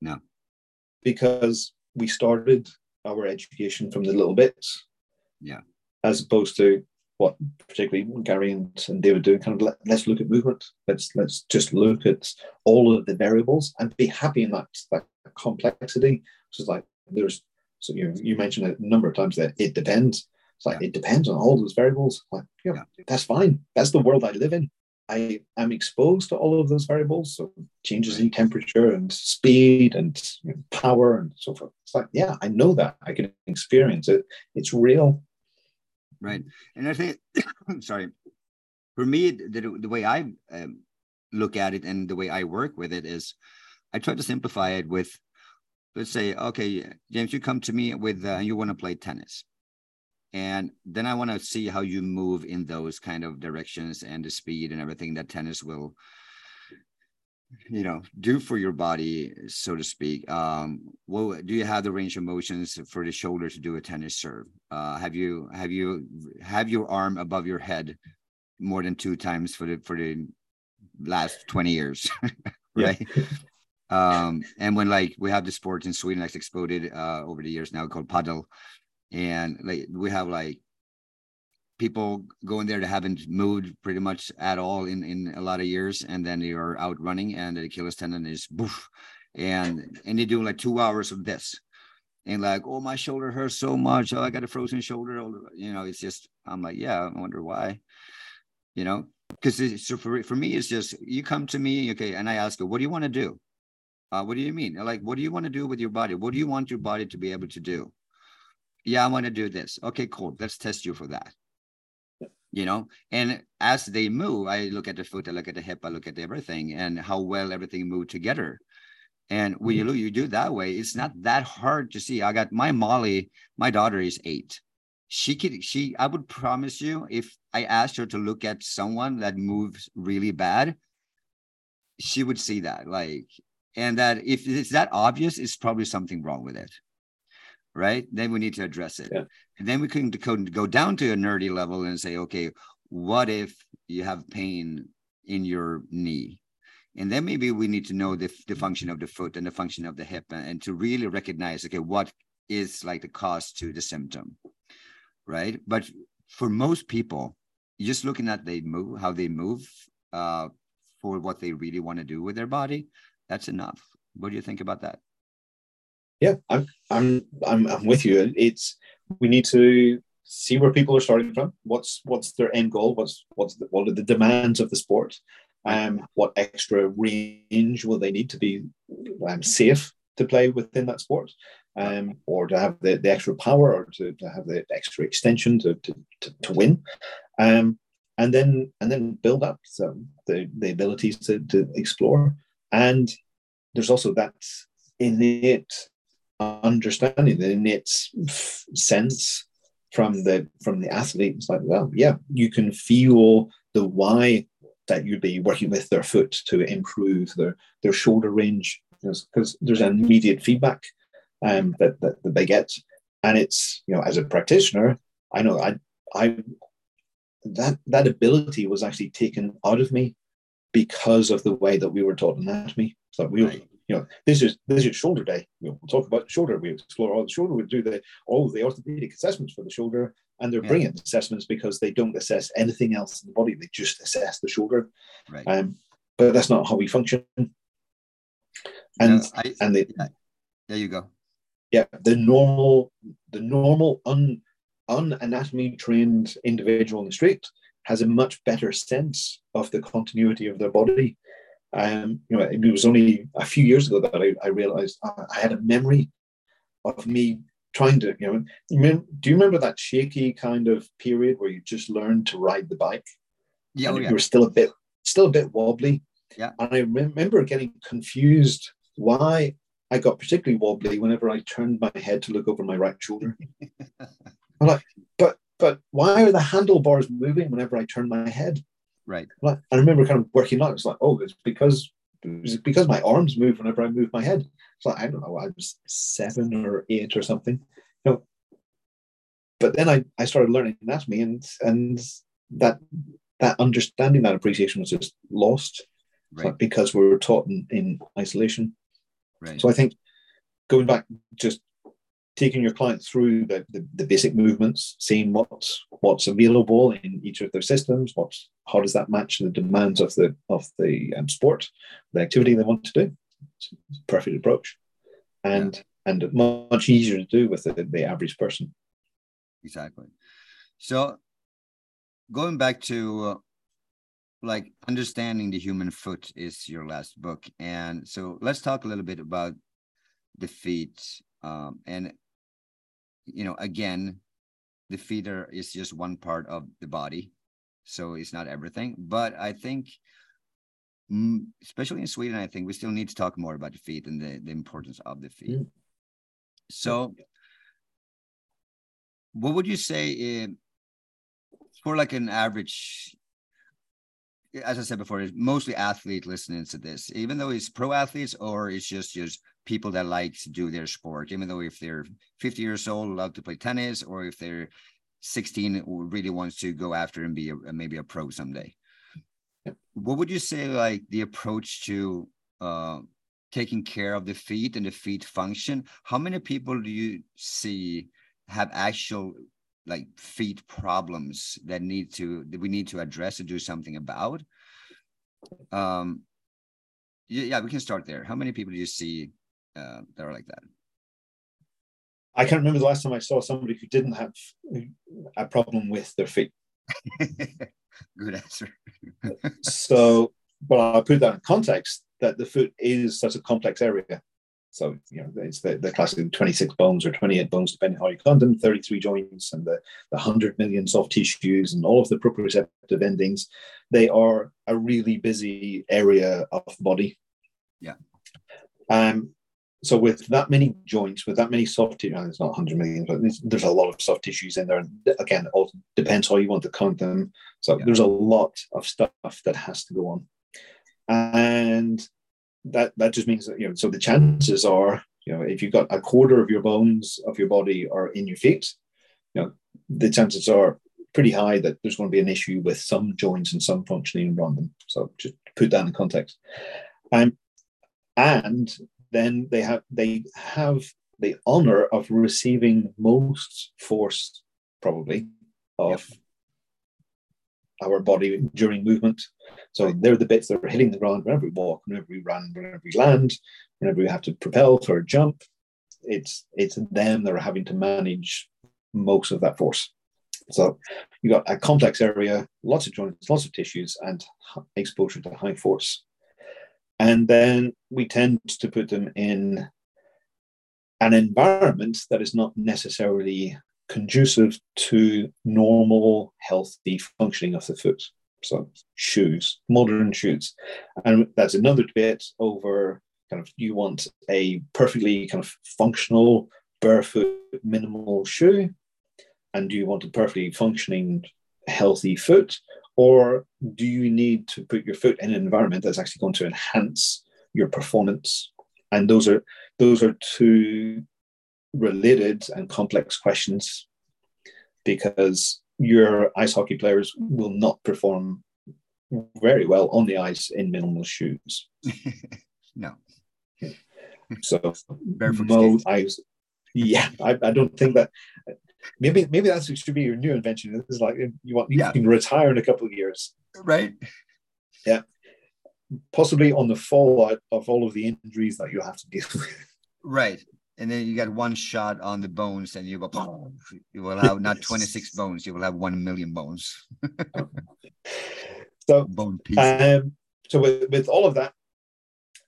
No. Because we started our education from the little bits. Yeah. As opposed to what particularly Gary and, and David do, kind of let, let's look at movement. Let's let's just look at all of the variables and be happy in that that complexity. So it's like there's so you you mentioned a number of times that it depends. It's like yeah. it depends on all those variables. Like, know, yeah. that's fine. That's the world I live in. I am exposed to all of those variables, so changes in temperature and speed and you know, power and so forth. It's like, yeah, I know that. I can experience it. It's real. Right. And I think, sorry, for me, the, the way I um, look at it and the way I work with it is I try to simplify it with, let's say, okay, James, you come to me with, uh, you want to play tennis and then i want to see how you move in those kind of directions and the speed and everything that tennis will you know do for your body so to speak. Um well do you have the range of motions for the shoulder to do a tennis serve? Uh have you have you have your arm above your head more than two times for the for the last 20 years right? Um and when like we have the sport in sweden that's exploded uh over the years now called padel and like we have like people going there that haven't moved pretty much at all in in a lot of years and then they are out running and the achilles tendon is boof and and they do like two hours of this. And like oh my shoulder hurts so much. Oh i got a frozen shoulder. You know it's just i'm like yeah i wonder why you know? Because so for, for me it's just you come to me okay and i ask you what do you want to do? Uh, what do you mean? Like what do you want to do with your body? What do you want your body to be able to do yeah, I want to do this. Okay, cool. Let's test you for that. You know, and as they move, I look at the foot, I look at the hip, I look at everything and how well everything moved together. And when you mm-hmm. look, you do it that way, it's not that hard to see. I got my Molly, my daughter is eight. She could, she, I would promise you, if I asked her to look at someone that moves really bad, she would see that. Like, and that if it's that obvious, it's probably something wrong with it right? Then we need to address it. Yeah. And then we can go down to a nerdy level and say, okay, what if you have pain in your knee? And then maybe we need to know the, the function of the foot and the function of the hip and, and to really recognize, okay, what is like the cause to the symptom, right? But for most people, just looking at they move, how they move uh, for what they really want to do with their body, that's enough. What do you think about that? Yeah, I'm, I'm, I'm, I'm with you. It's we need to see where people are starting from. What's what's their end goal? What's what's the, what are the demands of the sport? Um, what extra range will they need to be um, safe to play within that sport, um, or to have the, the extra power, or to, to have the extra extension to to, to, to win, um, and then and then build up so the the abilities to to explore. And there's also that innate understanding, the innate sense from the from the athlete. It's like, well, yeah, you can feel the why that you'd be working with their foot to improve their their shoulder range because there's an immediate feedback um, that, that, that they get, and it's you know as a practitioner, I know I I that that ability was actually taken out of me because of the way that we were taught anatomy. So we right you know, this is this is shoulder day. We'll talk about shoulder. We explore all the shoulder. We do the all the orthopedic assessments for the shoulder, and they're yeah. brilliant assessments because they don't assess anything else in the body. They just assess the shoulder. Right. Um, but that's not how we function. And no, I, and the, yeah. there you go. Yeah, the normal the normal un unanatomy trained individual in the street has a much better sense of the continuity of their body um, you know, it was only a few years ago that I, I realized I had a memory of me trying to, you know, do you remember that shaky kind of period where you just learned to ride the bike? Yeah, oh, yeah. you were still a bit, still a bit wobbly. Yeah. And I remember getting confused why I got particularly wobbly whenever I turned my head to look over my right shoulder. I'm like, but but why are the handlebars moving whenever I turn my head? Right. Like, I remember kind of working out. It's like, oh, it's because it's because my arms move whenever I move my head. It's like I don't know, I was seven or eight or something. You know, but then I, I started learning anatomy and and that that understanding that appreciation was just lost right. because we were taught in, in isolation. Right. So I think going back, just taking your client through the, the, the, basic movements, seeing what's what's available in each of their systems, what's how does that match the demands of the of the um, sport, the activity they want to do. It's a perfect approach, and yeah. and much easier to do with the, the average person. Exactly. So, going back to uh, like understanding the human foot is your last book, and so let's talk a little bit about the feet um, and you know, again, the feeder is just one part of the body, so it's not everything. But I think, mm, especially in Sweden, I think we still need to talk more about the feet and the, the importance of the feet. Mm. So, what would you say uh, for like an average? As I said before, it's mostly athlete listening to this, even though it's pro athletes or it's just just people that like to do their sport, even though if they're 50 years old, love to play tennis, or if they're 16, really wants to go after and be a, maybe a pro someday. What would you say, like the approach to uh, taking care of the feet and the feet function? How many people do you see have actual like feet problems that need to that we need to address or do something about? Um, yeah, we can start there. How many people do you see uh, that are like that. I can't remember the last time I saw somebody who didn't have a problem with their feet. Good answer. so, but I'll put that in context that the foot is such a complex area. So, you know, it's the, the classic 26 bones or 28 bones, depending on how you count them, 33 joints and the, the 100 million soft tissues and all of the proprioceptive endings. They are a really busy area of the body. Yeah. Um, so with that many joints, with that many soft tissues, it's not 100 million, but there's, there's, a lot of soft tissues in there. Again, it all depends how you want to count them. So yeah. there's a lot of stuff that has to go on, and that that just means that you know. So the chances are, you know, if you've got a quarter of your bones of your body are in your feet, you know, the chances are pretty high that there's going to be an issue with some joints and some functioning around them. So just put that in context. Um, and then they have they have the honor of receiving most force probably of yep. our body during movement. So they're the bits that are hitting the ground whenever we walk, whenever we run, whenever we land, whenever we have to propel for a jump. It's it's them that are having to manage most of that force. So you've got a complex area, lots of joints, lots of tissues, and exposure to high force. And then we tend to put them in an environment that is not necessarily conducive to normal, healthy functioning of the foot. So, shoes, modern shoes. And that's another debate over kind of you want a perfectly kind of functional, barefoot, minimal shoe? And do you want a perfectly functioning, healthy foot? Or do you need to put your foot in an environment that's actually going to enhance your performance? And those are those are two related and complex questions because your ice hockey players will not perform very well on the ice in minimal shoes. no. So Barefoot ice, yeah, I, I don't think that maybe maybe that's should be your new invention. It's like you want you yeah. can retire in a couple of years, right? Yeah, possibly on the fallout of all of the injuries that you have to deal with. Right, and then you got one shot on the bones, and you go. You will have not twenty six bones. You will have one million bones. so bone pieces. Um, so with, with all of that,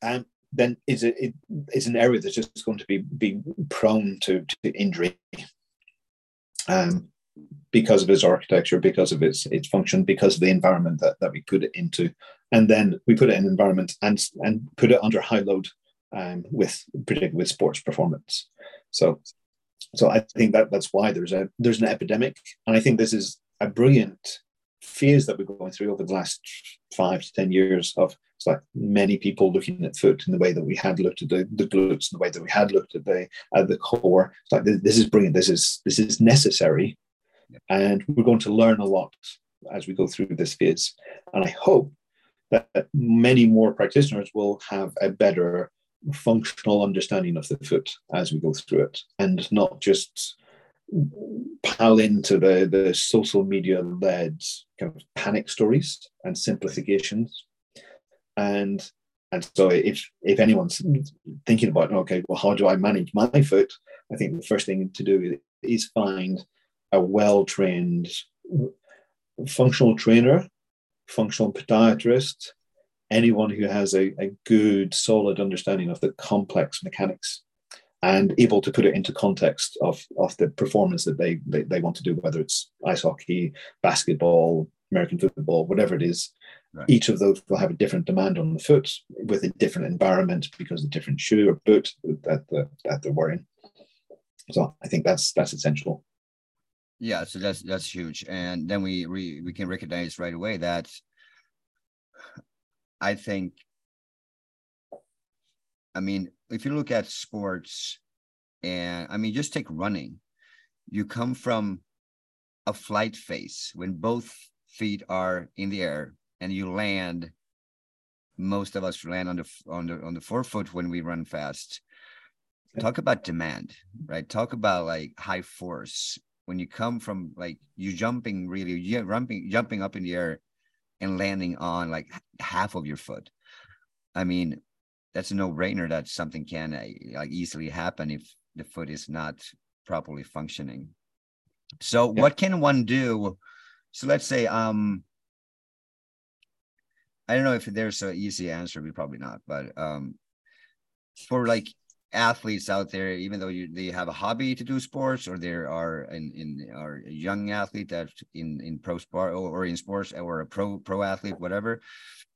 um, then is it, it is an area that's just going to be be prone to, to injury um, because of its architecture, because of its its function, because of the environment that, that we put it into. And then we put it in an environment and and put it under high load. um, with particularly with sports performance. So, so I think that that's why there's a there's an epidemic, and I think this is a brilliant phase that we're going through over the last five to ten years of it's like many people looking at foot in the way that we had looked at the, the glutes, in the way that we had looked at the at the core. It's like this is brilliant. This is this is necessary, and we're going to learn a lot as we go through this phase. And I hope that many more practitioners will have a better functional understanding of the foot as we go through it, and not just pile into the, the social media led kind of panic stories and simplifications and and so if if anyone's thinking about okay well how do i manage my foot? I think the first thing to do is find a well-trained functional trainer functional podiatrist anyone who has a, a good solid understanding of the complex mechanics and able to put it into context of, of the performance that they, they, they want to do, whether it's ice hockey, basketball, American football, whatever it is, Right. Each of those will have a different demand on the foot with a different environment because of different shoe or boot that the, that they're wearing. So I think that's that's essential. Yeah, so that's that's huge, and then we we, we can recognize right away that I think. I mean, if you look at sports, and I mean, just take running, you come from a flight phase when both feet are in the air and you land most of us land on the on the on the forefoot when we run fast. Talk about demand right? Talk about like high force. When you come from like you jumping really you jumping jumping up in the air and landing on like half of your foot. I mean that's a no-brainer that something can uh, like easily happen if the foot is not properly functioning. So yeah. what can one do? So let's say um I don't know if there's an easy answer, but probably not. But um, for like athletes out there, even though you, they have a hobby to do sports, or there are in in are a young athlete that in in pro sport or, or in sports or a pro pro athlete, whatever.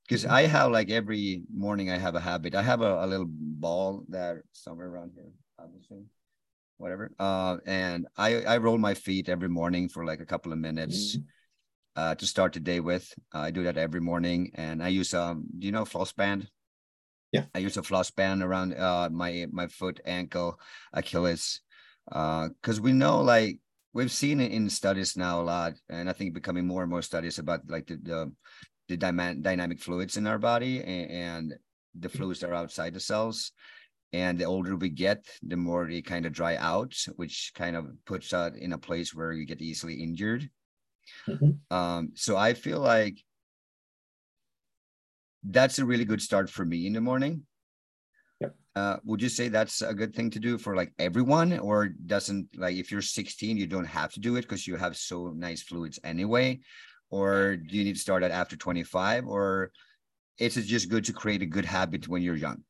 Because mm-hmm. I have like every morning, I have a habit. I have a, a little ball that somewhere around here, obviously whatever. Uh, and I I roll my feet every morning for like a couple of minutes. Mm-hmm uh, to start the day with. Uh, I do that every morning, and I use um. Do you know floss band? Yeah, I use a floss band around uh my my foot, ankle, Achilles, uh, because we know like we've seen it in studies now a lot, and I think becoming more and more studies about like the the, the dynamic fluids in our body and, and the fluids that are outside the cells. And the older we get, the more they kind of dry out, which kind of puts us in a place where you get easily injured. Mm-hmm. Um, so I feel like that's a really good start for me in the morning. Yep. Uh, would you say that's a good thing to do for like everyone, or doesn't like if you're 16, you don't have to do it because you have so nice fluids anyway? Or do you need to start at after 25? Or is it just good to create a good habit when you're young?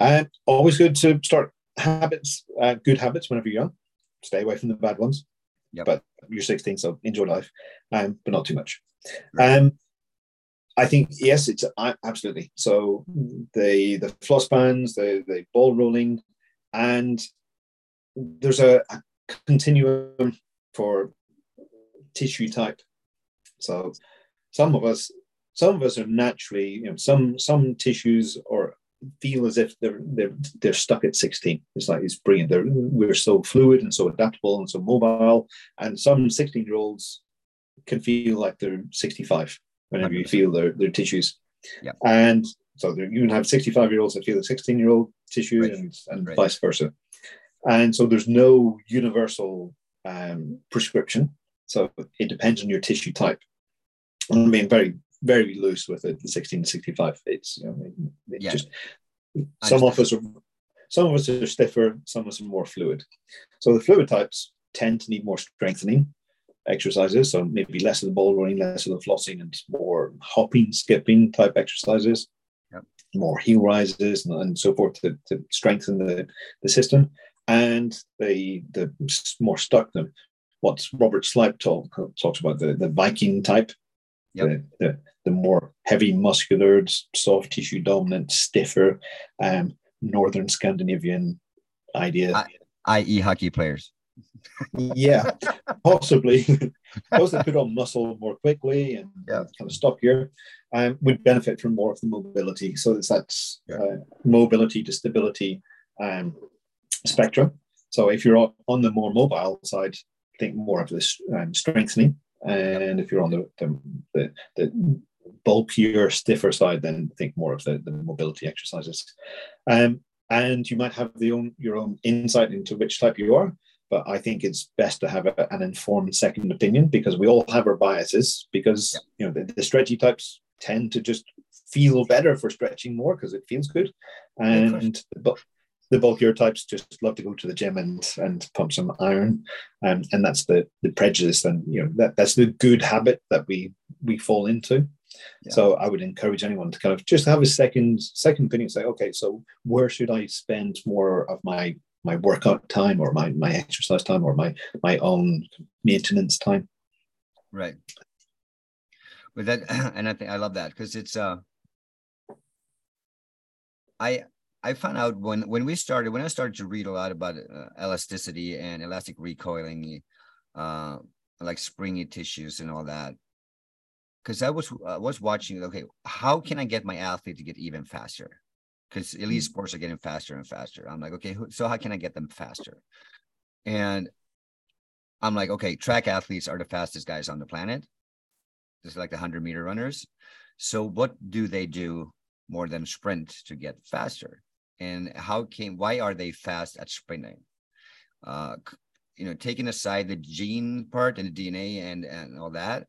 Uh, always good to start habits, uh, good habits whenever you're young. Stay away from the bad ones. Yep. But you're 16, so enjoy life, um, but not too much. Um, I think yes, it's uh, absolutely. So the the floss bands, the the ball rolling, and there's a, a continuum for tissue type. So some of us, some of us are naturally, you know, some some tissues or feel as if they're they're they're stuck at 16. It's like it's brilliant. They're, we're so fluid and so adaptable and so mobile. And some 16 year olds can feel like they're 65 whenever 100%. you feel their their tissues. Yeah. And so you can have 65 year olds that feel the 16 year old tissue right. and, and right. vice versa. And so there's no universal um, prescription. So it depends on your tissue type. I mean, very very loose with it. The 16 to 65 It's You know, it yeah. just some of us are some of us are stiffer, some of us are more fluid. So the fluid types tend to need more strengthening exercises. So maybe less of the ball rolling, less of the flossing, and more hopping, skipping type exercises. Yep. More heel rises and, and so forth to, to strengthen the, the system. And the the more stuck them. What Robert Schleip talk, talks about the, the Viking type Yep. The, the, the more heavy muscular, soft tissue dominant, stiffer, um, northern Scandinavian idea. I- i.e., hockey players. yeah, possibly. Those that put on muscle more quickly and Yeah. kind of stockier um, would benefit from more of the mobility. So it's that Yeah. uh, mobility to stability um, spectrum. So if you're on- on the more mobile side, think more of this um, strengthening. And if you're on the, the, the, bulkier, stiffer side, then think more of the, the mobility exercises. Um, and you might have the own your own insight into which type you are but I think it's best to have a, an informed second opinion because we all have our biases. Because you know the, the stretchy types tend to just feel better for stretching more because it feels good, and the, bu- the bulkier types just love to go to the gym and and pump some iron, um, and that's the the prejudice and you know that that's the good habit that we we fall into. Yeah. So I would encourage anyone to kind of just have a second second opinion. Say, okay, so where should I spend more of my my workout time or my my exercise time or my my own maintenance time? Right. But that, and I think I love that because it's uh, I I found out when when we started when I started to read a lot about uh, elasticity and elastic recoiling, uh, like springy tissues and all that. Because I was I was watching, okay, how can I get my athlete to get even faster? Because elite sports are getting faster and faster. I'm like, okay, so how can I get them faster? And I'm like, okay, track athletes are the fastest guys on the planet. Just like the 100 meter runners. So, what do they do more than sprint to get faster? And how came, why are they fast at sprinting? Uh, you know, taking aside the gene part and the DNA and, and all that.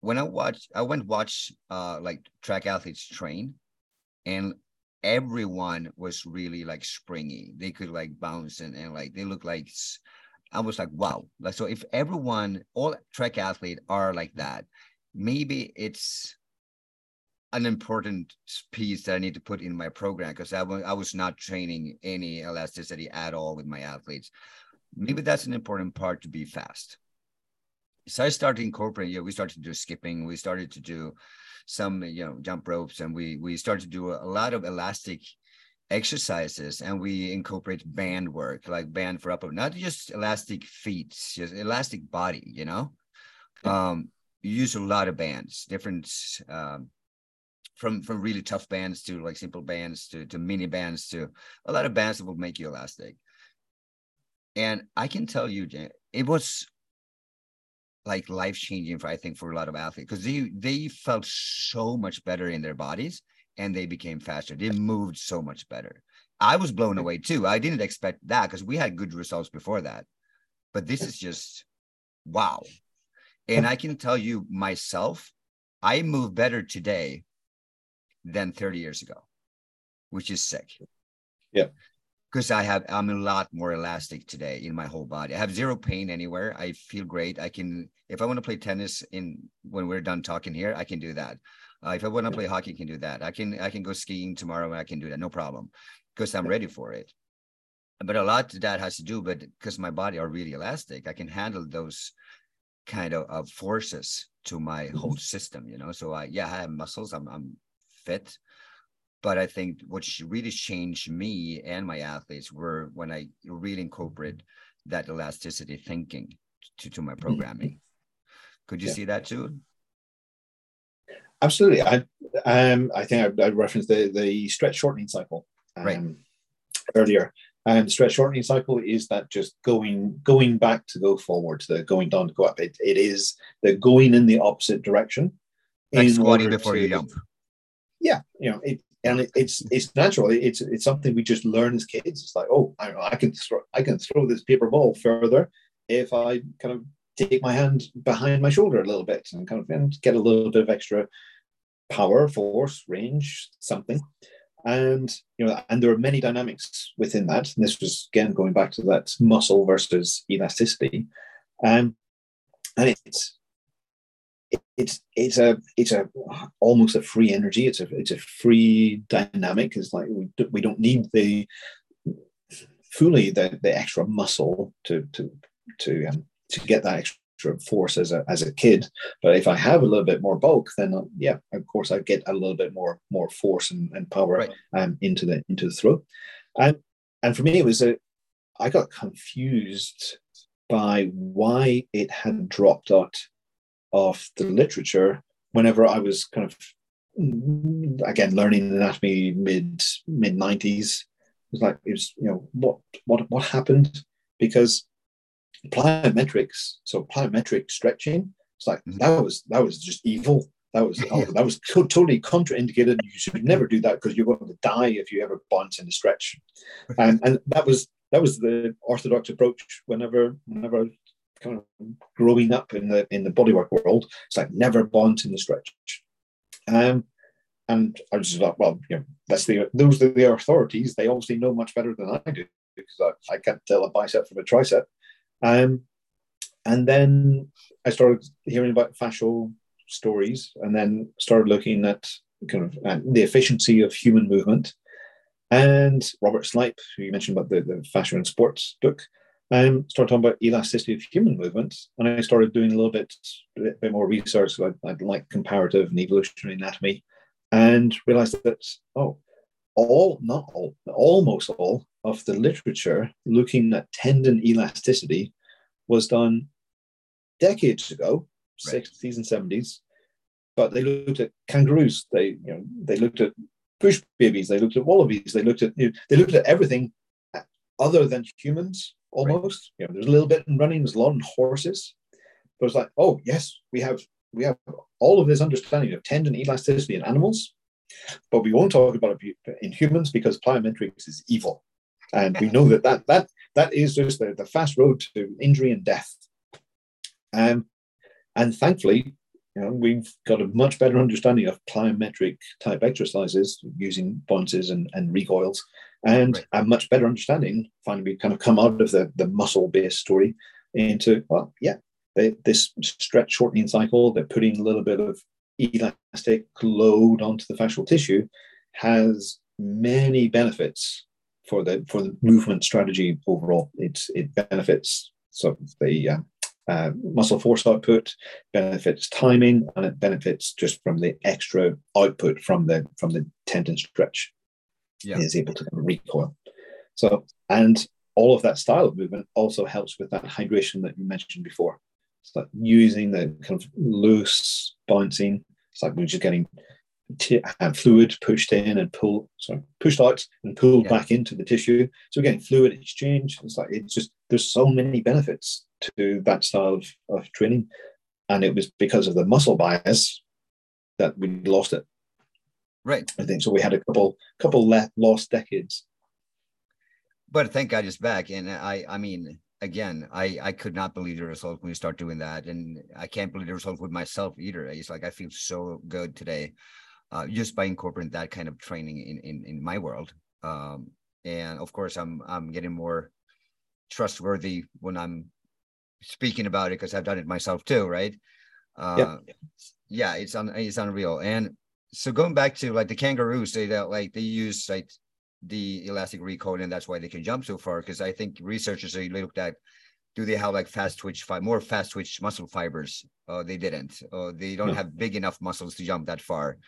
When I watch, I went watch uh, like track athletes train, and everyone was really like springy. They could like bounce and, and like they look like I was like, wow. Like so if everyone, all track athlete are like that, maybe it's an important piece that I need to put in my program because I I was not training any elasticity at all with my athletes. Maybe that's an important part to be fast. So I started incorporating, you know, we started to do skipping, we started to do some, you know, jump ropes, and we we started to do a lot of elastic exercises and we incorporate band work like band for upper not just elastic feet just elastic body you know um you use a lot of bands different um from from really tough bands to like simple bands to to mini bands to a lot of bands that will make you elastic and i can tell you it was like life changing for i think for a lot of athletes because they they felt so much better in their bodies and they became faster. They moved so much better. I was blown away too. I didn't expect that because we had good results before that. But this is just wow. And I can tell you myself, I move better today than 30 years ago, which is sick. Yeah. Because I have, I'm a lot more elastic today in my whole body. I have zero pain anywhere. I feel great. I can, if I want to play tennis in when we're done talking here, I can do that. Uh, if I want to play hockey, I can do that. I can I can go skiing tomorrow and I can do that, no problem, because I'm ready for it. But a lot of that has to do, but because my body are really elastic, I can handle those kind of, of forces to my whole system. You know, so I yeah, I have muscles. I'm I'm fit, but I think what really changed me and my athletes were when I really incorporate that elasticity thinking to to my programming. Could you Yeah. see that too? Absolutely. I um I think I, I referenced the the stretch shortening cycle um, Right. earlier. And stretch shortening cycle is that just going going back to go forward, the going down to go up. It, it is the going in the opposite direction. Like in squatting before to- you jump. Yeah, you know, it and it, it's it's natural. It's it's something we just learn as kids. It's like, oh, I, I can throw I can throw this paper ball further if I kind of take my hand behind my shoulder a little bit and kind of and get a little bit of extra power, force, range, something. And you know, and there are many dynamics within that. And this was again going back to that muscle versus elasticity. Um, and it's it's it's a it's a almost a free energy. It's a it's a free dynamic. It's like we, do- we don't need the fully the, the extra muscle to to to um, to get that extra force as a as a kid. But if I have a little bit more bulk, then uh, yeah, of course I get a little bit more more force and, and power right. um, into the into the throw. And and for me, it was a I got confused by why it had dropped out of the literature whenever I was kind of again learning anatomy mid mid 90s it was like it was you know what what what happened? Because plyometrics so plyometric stretching it's like mm-hmm. that was that was just evil. That was oh, that was totally contraindicated you should never do that because you're going to die if you ever bounce in the stretch. And and that was that was the orthodox approach whenever whenever kind of growing up in the in the bodywork world it's like never bounce in the stretch um and I was just like, well, you know, that's the those are the authorities. They obviously know much better than I do because I, I can't tell a bicep from a tricep. Um, and then I started hearing about fascial stories, and then started looking at kind of at the efficiency of human movement. And Robert Schleip, who you mentioned about the, the fascia and sports book, um, started talking about elasticity of human movement. And I started doing a little bit, a bit, more research. So I, I'd like comparative and evolutionary anatomy and realized that, oh, all, not all, almost all of the literature looking at tendon elasticity was done decades ago, right. 60s and 70s. But they looked at kangaroos, they, you know, they looked at bush babies, they looked at wallabies, they looked at, you know, they looked at everything other than humans almost. Right. You know, there's a little bit in running, there's a lot in horses. But it's like, oh yes, we have we have all of this understanding of tendon elasticity in animals, but we won't talk about it in humans because plyometrics is evil. And we know that that, that, that is just the, the fast road to injury and death. Um, and thankfully, you know, we've got a much better understanding of plyometric type exercises using bounces and, and recoils, and right. a much better understanding. Finally, we kind of come out of the, the muscle based story into, well, yeah, they, this stretch shortening cycle, they're putting a little bit of elastic load onto the fascial tissue, has many benefits for the for the movement strategy overall. It it benefits so the uh, uh, muscle force output, benefits timing, and it benefits just from the extra output from the from the tendon stretch. Yeah. Is able to recoil. So and all of that style of movement also helps with that hydration that you mentioned before. It's like using the kind of loose bouncing. It's like we're just getting t- uh, fluid pushed in and pulled, sorry, pushed out and pulled yeah. back into the tissue. So we're getting fluid exchange. It's like it's just there's so many benefits to that style of, of training, and it was because of the muscle bias that we lost it. Right. I think so. We had a couple couple le- lost decades. But thank God it's back, and I I mean again, I I could not believe the result when we start doing that, and I can't believe the result with myself either. It's like I feel so good today, uh, just by incorporating that kind of training in in, in my world. Um, and of course, I'm I'm getting more trustworthy when I'm speaking about it because I've done it myself too, right? Uh, yeah. yeah, it's un, it's unreal. And so going back to like the kangaroos, they that like they use like the elastic recoil, and that's why they can jump so far. Because I think researchers they looked at do they have like fast twitch fi- more fast twitch muscle fibers? Uh, they didn't. Uh, they don't no. have big enough muscles to jump that far.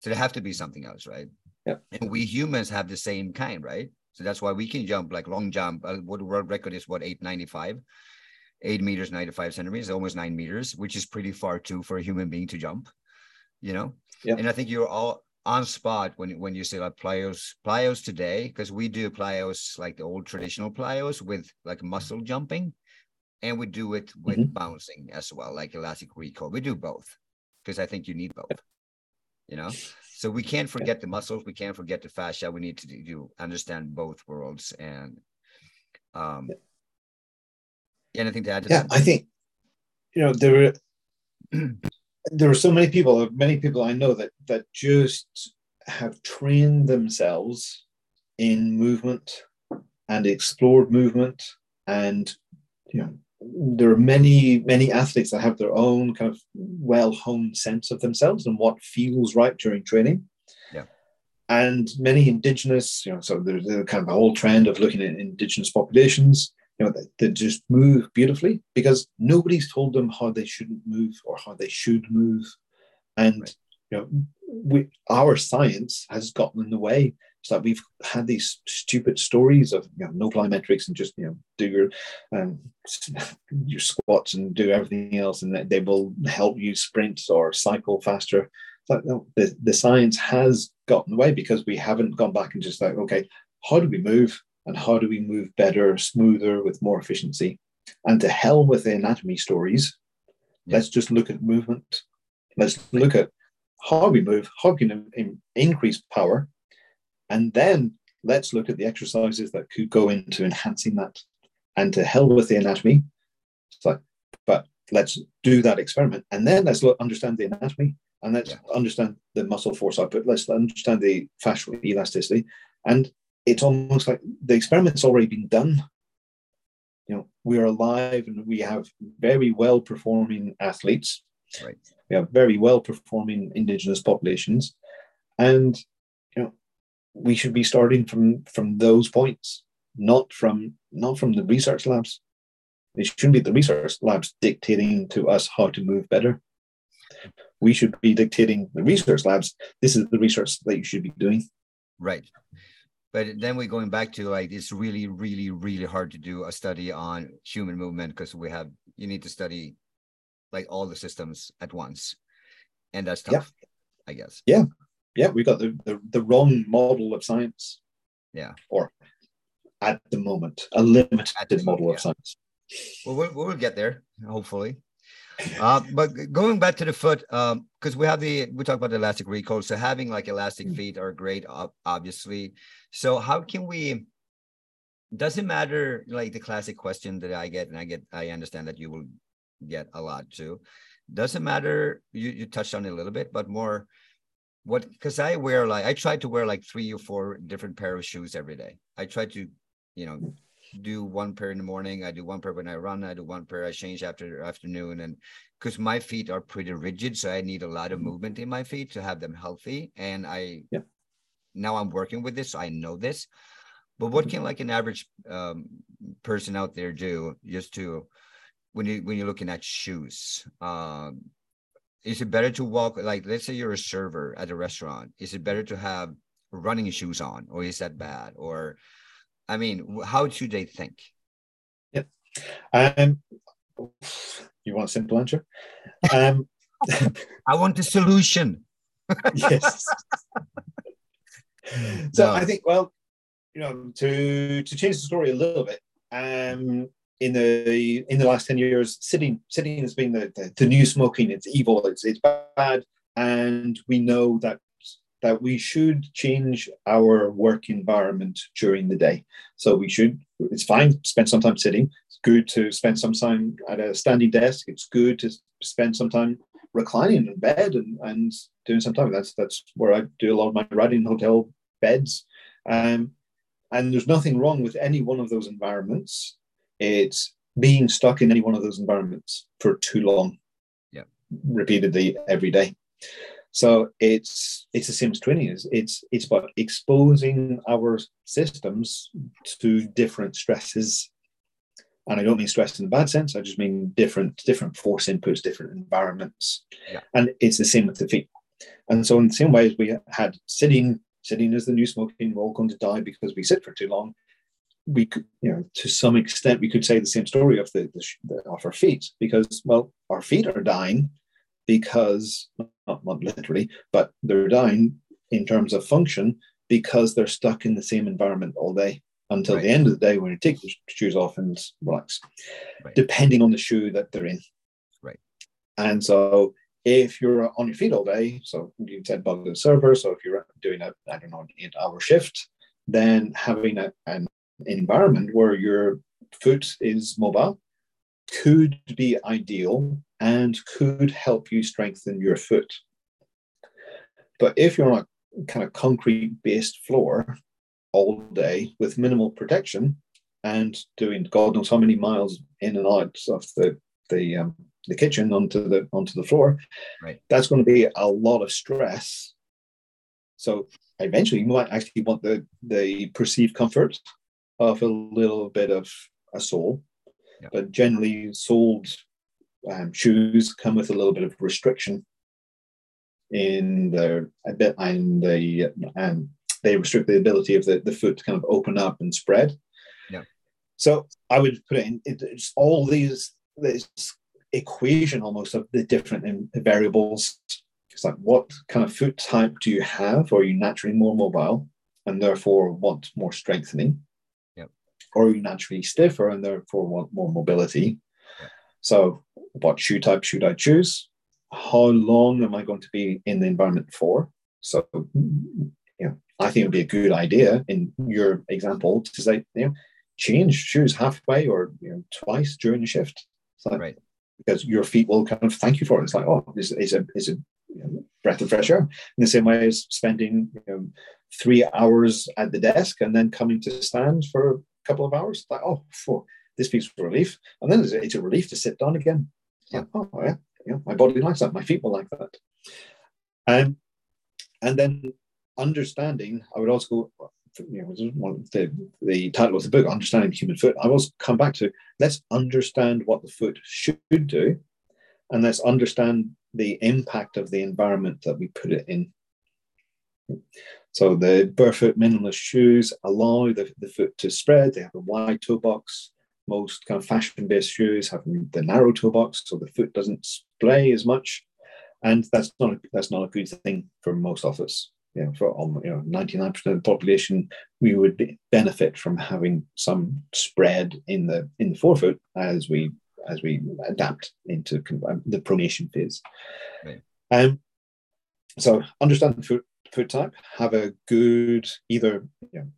So there have to be something else, right? Yeah. And we humans have the same kind, right? So that's why we can jump like long jump. Uh, what world record is what 895, eight meters, 95 centimeters, almost nine meters, which is pretty far too for a human being to jump, you know? Yeah. And I think you're all on spot when when you say like plyos plyos today because we do plyos like the old traditional plyos with like muscle jumping and we do it with mm-hmm. bouncing as well like elastic recoil we do both because i think you need both you know so we can't forget the muscles we can't forget the fascia we need to do understand both worlds and um anything to add to yeah that? i think you know there were there are so many people, many people I know that that just have trained themselves in movement and explored movement, and you know there are many many athletes that have their own kind of well honed sense of themselves and what feels right during training. Yeah. And many indigenous, you know, so there's kind of a whole trend of looking at indigenous populations you know, they, they just move beautifully because nobody's told them how they shouldn't move or how they should move. And, right. you know, we, our science has gotten in the way. It's So we've had these stupid stories of you know, no plyometrics and just you know do your um, your squats and do everything else, and that they will help you sprint or cycle faster. Like, no, the, the science has gotten away because we haven't gone back and just like, okay, how do we move and how do we move better, smoother, with more efficiency? And to hell with the anatomy stories. Yeah. Let's just look at movement. Let's look at how we move, how we can increase power, and then let's look at the exercises that could go into enhancing that. And to hell with the anatomy. Like, but let's do that experiment. And then let's look, understand the anatomy and let's yeah. understand the muscle force output. Let's understand the fascial elasticity. And it's almost like the experiment's already been done. You know, we're alive and we have very well performing athletes. Right. We have very well performing indigenous populations. And you know, we should be starting from from those points, not from not from the research labs. It shouldn't be the research labs dictating to us how to move better. We should be dictating the research labs. This is the research that you should be doing. Right. But then we're going back to like it's really, really, really hard to do a study on human movement because we have you need to study like all the systems at once. And that's tough, yeah. I guess. Yeah yeah, we got the, the, the wrong model of science. Yeah. Or at the moment, a limited model yeah. of science. Well, well, we'll get there, hopefully. Uh, but going back to the foot, because um, we have the we talk about the elastic recoil, so having like elastic mm. feet are great, obviously. So how can we? Does it matter? Like the classic question that I get, and I get, I understand that you will get a lot too. Does it matter? You you touched on it a little bit, but more what because I wear like I try to wear like three or four different pair of shoes every day. I try to, you know, do one pair in the morning. I do one pair when I run. I do one pair I change after afternoon, and because my feet are pretty rigid, so I need a lot of mm-hmm. movement in my feet to have them healthy. And I yeah. now I'm working with this, so I know this. But what mm-hmm. can like an average um, person out there do just to when you when you're looking at shoes? Um, is it better to walk like let's say you're a server at a restaurant is it better to have running shoes on or is that bad or i mean how should they think? Yep. Um you want a simple answer? Um i want a solution. Yes. So no. i think well you know to to change the story a little bit um in the in the last 10 years sitting sitting has been the, the, the, new smoking. It's evil it's, it's bad and we know that that we should change our work environment during the day. So we should it's fine spend some time sitting. It's good to spend some time at a standing desk. It's good to spend some time reclining in bed and, and doing some time. That's that's where i do a lot of my writing hotel beds. Um, and there's nothing wrong with any one of those environments. It's being stuck in any one of those environments for too long, yeah, repeatedly every day. So it's it's the same as training. Is it's it's about exposing our systems to different stresses, and I don't mean stress in the bad sense. I just mean different different force inputs, different environments, yeah. and it's the same with the feet. And so in the same way as we had sitting, sitting is the new smoking. We're all going to die because we sit for too long we could, you know, to some extent, we could say the same story of the, the of our feet, because well, our feet are dying because not, not literally, but they're dying in terms of function because they're stuck in the same environment all day until right. the end of the day when you take the shoes off and relax, right. depending on the shoe that they're in. Right. And so if you're on your feet all day, so you said about the server, so if you're doing a, I don't know, an eight hour shift, then having a, an environment where your foot is mobile could be ideal and could help you strengthen your foot. But if you're on a kind of concrete based floor all day with minimal protection and doing God knows how many miles in and out of the the um, the kitchen onto the onto the floor, right. that's going to be a lot of stress. So eventually, you might actually want the the perceived comfort of a little bit of a sole, Yeah. but generally soled um, shoes come with a little bit of restriction in their a bit and they um, they restrict the ability of the, the foot to kind of open up and spread. Yeah. So I would put it in it, it's all these this equation almost of the different in- variables. It's like what kind of foot type do you have? Or are you naturally more mobile and therefore want more strengthening? Yep. Or are you naturally stiffer and therefore want more mobility? So what shoe type should I choose? How long am I going to be in the environment for? So you know, I think it would be a good idea in your example to say, you know, change shoes halfway or you know twice during the shift. It's like, Right. Because your feet will kind of thank you for it. It's like, oh, this is a is a you know, breath of fresh air. In the same way as spending you know, three hours at the desk and then coming to stand for a couple of hours. Like, oh, phew, this feels relief. And then it's a, relief to sit down again. It's like, oh yeah, know, my body likes that. My feet will like that. Um, and then understanding, I would also go, you know, the, the title of the book, Understanding the Human Foot. I will come back to let's understand what the foot should do, and let's understand the impact of the environment that we put it in. So the barefoot minimalist shoes allow the, the foot to spread. They have a wide toe box. Most kind of fashion-based shoes have the narrow toe box, so the foot doesn't splay as much, and that's not a, that's not a good thing for most of us. You know, for um, you know, ninety nine percent of the population, we would be, benefit from having some spread in the in the forefoot as we as we adapt into the pronation phase. Right. Um, so understand the foot foot type, have a good either you know,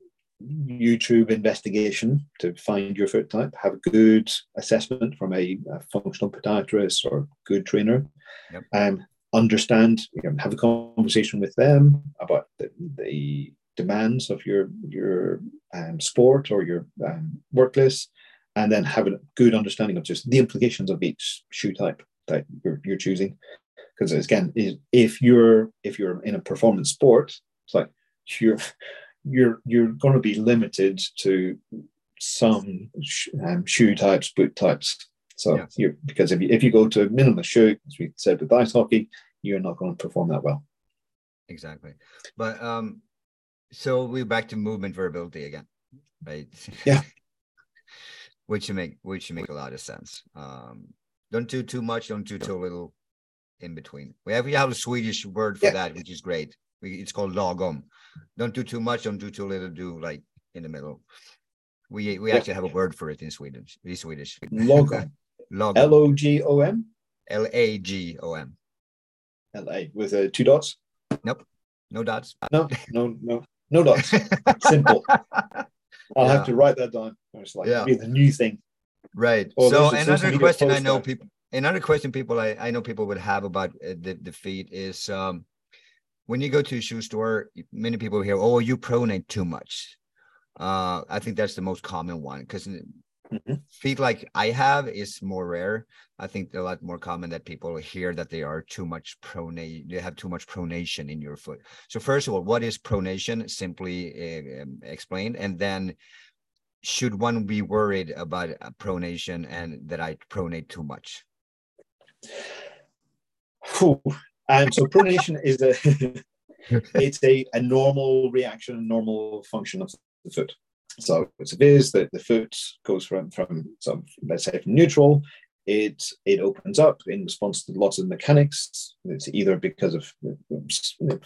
YouTube investigation to find your foot type, have a good assessment from a, a functional podiatrist or good trainer. Yep. Um, understand, you know, have a conversation with them about the, the demands of your your um, sport or your um, workplace, and then have a good understanding of just the implications of each shoe type that you're, you're choosing. Because again, if you're if you're in a performance sport, it's like you're you're you're going to be limited to some sh- um, shoe types, boot types. So Yeah. you because if you if you go to a minimalist shoe, as we said with ice hockey, you're not going to perform that well. Exactly. But um, so we're back to movement variability again, right? Yeah. which make which make a lot of sense. Um, don't do too much, don't do too little in between. We have we have a Swedish word for Yeah. that, which is great. We, it's called lagom. Don't do too much, don't do too little, do like in the middle. We we Yeah. actually have a word for it in Sweden. In Swedish. Logom, Lagom. L O G O M, L A G O M. L A with uh, two dots. Nope. No dots. No, no, no, no dots. Simple. I'll Yeah. have to write that down. It's like Yeah. be the new thing. Right. Oh, so there's a social another question I know people another question people I, I know people would have about uh, the, the feet is um when you go to a shoe store, many people hear, "Oh, you pronate too much." Uh, I think that's the most common one because Mhm. feet like I have is more rare. I think they're a lot more common that people hear that they are too much pronate. They have too much pronation in your foot. So first of all, what is pronation? Simply uh, explained, and then should one be worried about uh, pronation and that I pronate too much? And so pronation is a it's a, a normal reaction, a normal function of the foot. So it's it is that the foot goes from from some let's say from neutral, it it opens up in response to lots of mechanics. It's either because of um,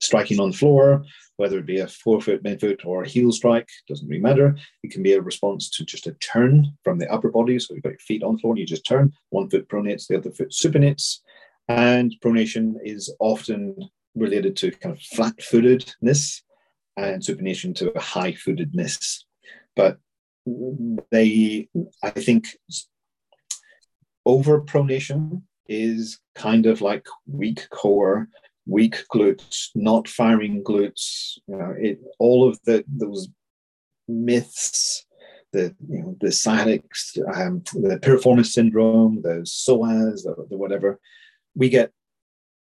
striking on the floor, whether it be a forefoot, midfoot, or a heel strike, doesn't really matter. It can be a response to just a turn from the upper body. So you've got your feet on the floor and you just turn. One foot pronates, the other foot supinates. And pronation is often related to kind of flat footedness and supination to high footedness. But they, I think, over pronation is kind of like weak core, weak glutes, not firing glutes. You know, it all of the those myths, the you know the sciatics, um, the piriformis syndrome, the psoas, the, the whatever. We get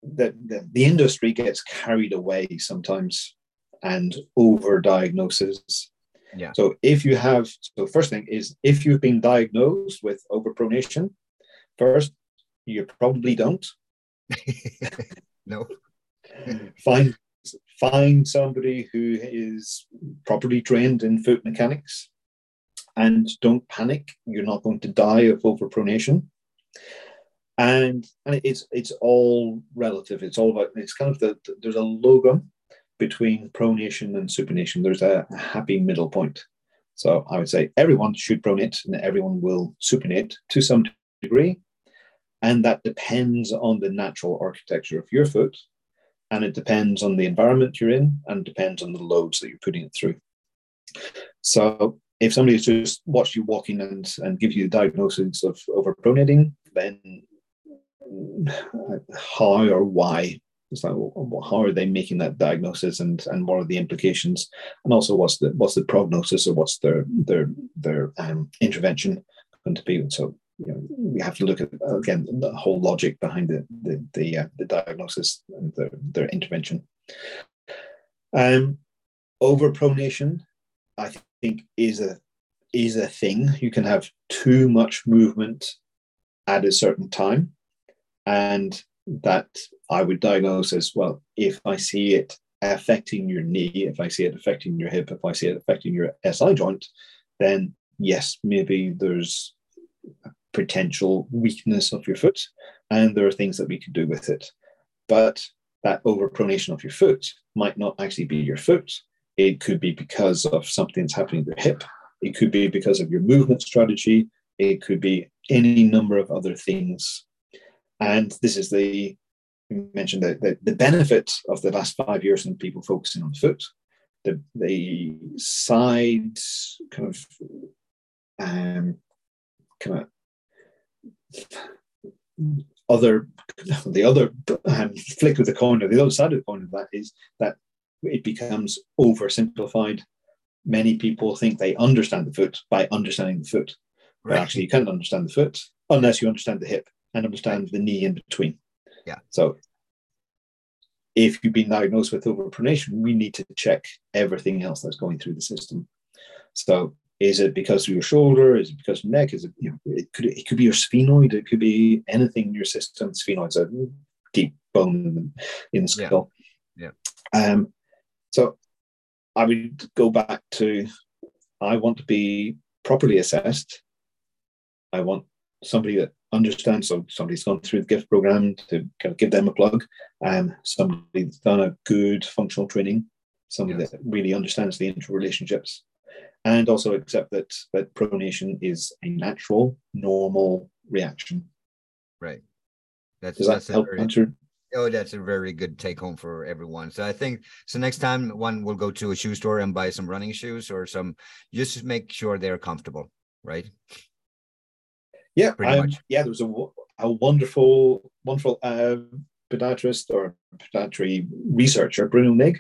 that the, the industry gets carried away sometimes and over diagnoses. Yeah. So if you have, so first thing is if you've been diagnosed with overpronation, first, you probably don't. no. find find somebody who is properly trained in foot mechanics and don't panic. You're not going to die of overpronation. And, and it's it's all relative. It's all about it's kind of the there's a logum between pronation and supination. There's a, a happy middle point. So I would say everyone should pronate and everyone will supinate to some degree. And that depends on the natural architecture of your foot. And it depends on the environment you're in and depends on the loads that you're putting it through. So if somebody's just watched you walking and, and give you a diagnosis of overpronating, then how or why like how are they making that diagnosis and and what are the implications? And also what's the what's the prognosis or what's their their their um, intervention going to be? So you know, we have to look at again the whole logic behind the the the, uh, the diagnosis and their their intervention. Um overpronation i think is a is a thing. You can have too much movement at a certain time and that I would diagnose as well if I see it affecting your knee, if I see it affecting your hip, if I see it affecting your SI joint, then yes, maybe there's a potential weakness of your foot, and there are things that we can do with it. But that overpronation of your foot might not actually be your foot. It could be because of something that's happening to your hip. It could be because of your movement strategy. It could be any number of other things and this is the you mentioned the, the, the benefit of the last five years and people focusing on foot. The the side kind of um, kind of other the other um, flick of the coin or the other side of the coin of that is that it becomes oversimplified. Many people think they understand the foot by understanding the foot, right. but actually you can't understand the foot unless you understand the hip and understand the knee in between. Yeah. So if you've been diagnosed with overpronation, we need to check everything else that's going through the system. So is it because of your shoulder? Is it because of your neck? Is it, you know, it could, it could be your sphenoid. It could be anything in your system. Sphenoid's a deep bone in the skull. Yeah. yeah. Um, so I would go back to, I want to be properly assessed. I want somebody that understand. So somebody's gone through the GIFT program to kind of give them a plug. Um, somebody's done a good functional training, somebody yes. that really understands the interrelationships, and also accept that that pronation is a natural, normal reaction. Right. That's, Does that that's help very, answer? Oh, that's a very good take home for everyone. So I think so. Next time, one will go to a shoe store and buy some running shoes or some. Just make sure they're comfortable, right? Yeah, um, yeah. There was a, a wonderful, wonderful uh, podiatrist or podiatry researcher, Bruno Nigg,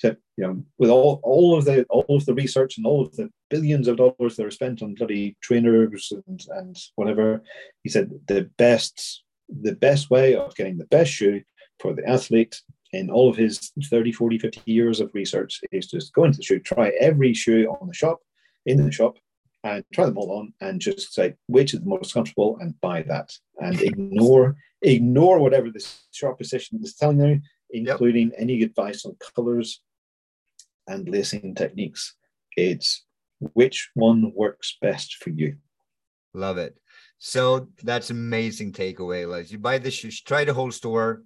said, you know, with all all of the all of the research and all of the billions of dollars that are spent on bloody trainers and, and whatever, he said the best the best way of getting the best shoe for the athlete in all of his 30, 40, 50 years of research is just go into the shoe, try every shoe on the shop, in the shop, and try them all on and just say which is the most comfortable and buy that. And ignore ignore whatever the shop position is telling you including yep. any advice on colors and lacing techniques. It's which one works best for you. Love it. So that's amazing takeaway like you buy the shoes try the whole store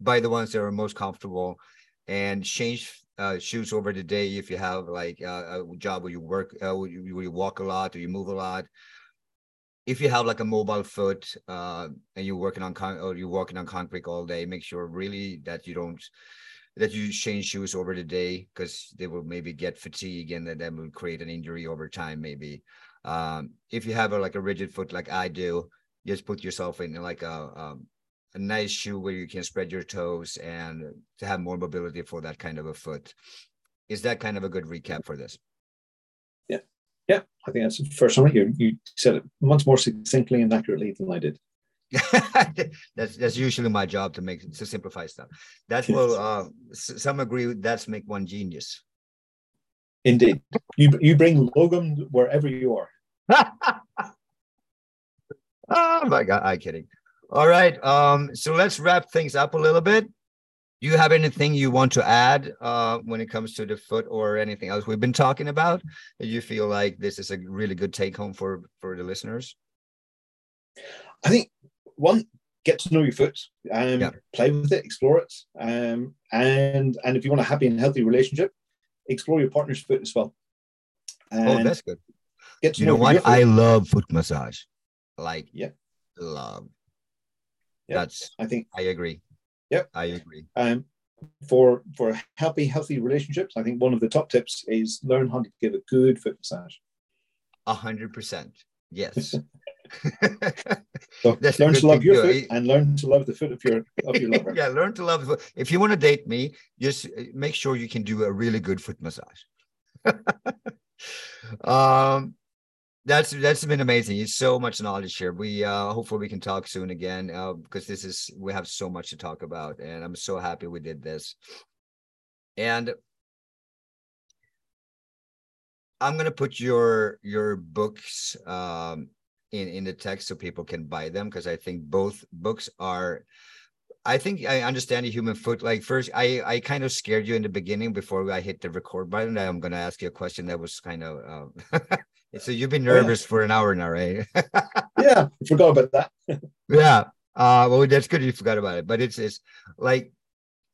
buy the ones that are most comfortable and change uh, shoes over the day if you have like uh, a job where you work uh, where, you, where you walk a lot or you move a lot. If you have like a mobile foot uh, and you're working on con- or you're walking on concrete all day make sure really that you don't that you change shoes over the day because they will maybe get fatigue and then that will create an injury over time maybe. Um, if you have a like a rigid foot like i do just put yourself in like a um, a nice shoe where you can spread your toes and to have more mobility for that kind of a foot. Is that kind of a good recap for this? Yeah, yeah, I think that's the first one. You you said it much more succinctly and accurately than I did. that's that's usually my job to make to simplify stuff. That's well, uh, some agree that's make one genius. Indeed, you you bring Logan wherever you are. oh my god, I'm kidding. All right, um, so let's wrap things up a little bit. Do you have anything you want to add uh, when it comes to the foot or anything else we've been talking about? Do you feel like this is a really good take home for for the listeners? I think one get to know your foot, um, yeah. play with it, explore it, um, and and if you want a happy and healthy relationship, explore your partner's foot as well. Oh, and oh, that's good. Get you know, know what? I love foot massage. Like, yeah, love. Yeah, that's. I think I agree. Yep, I agree. Um, for for happy, healthy relationships, I think one of the top tips is learn how to give a good foot massage. A hundred percent. Yes. so learn to love your foot and learn to love the foot of your of your lover. yeah, learn to love the foot. If you want to date me, just uh, make sure you can do a really good foot massage. um that's that's been amazing. It's so much knowledge here. We uh hopefully we can talk soon again uh, because this is we have so much to talk about and I'm so happy we did this. And I'm gonna put your your books um in in the text so people can buy them because I think both books are I think I understand the human foot. Like first, I I kind of scared you in the beginning before I hit the record button. I'm going to ask you a question that was kind of. Um, so you've been nervous yeah. for an hour now, right? yeah, I forgot about that. yeah. Uh, well, that's good you forgot about it. But it's it's like,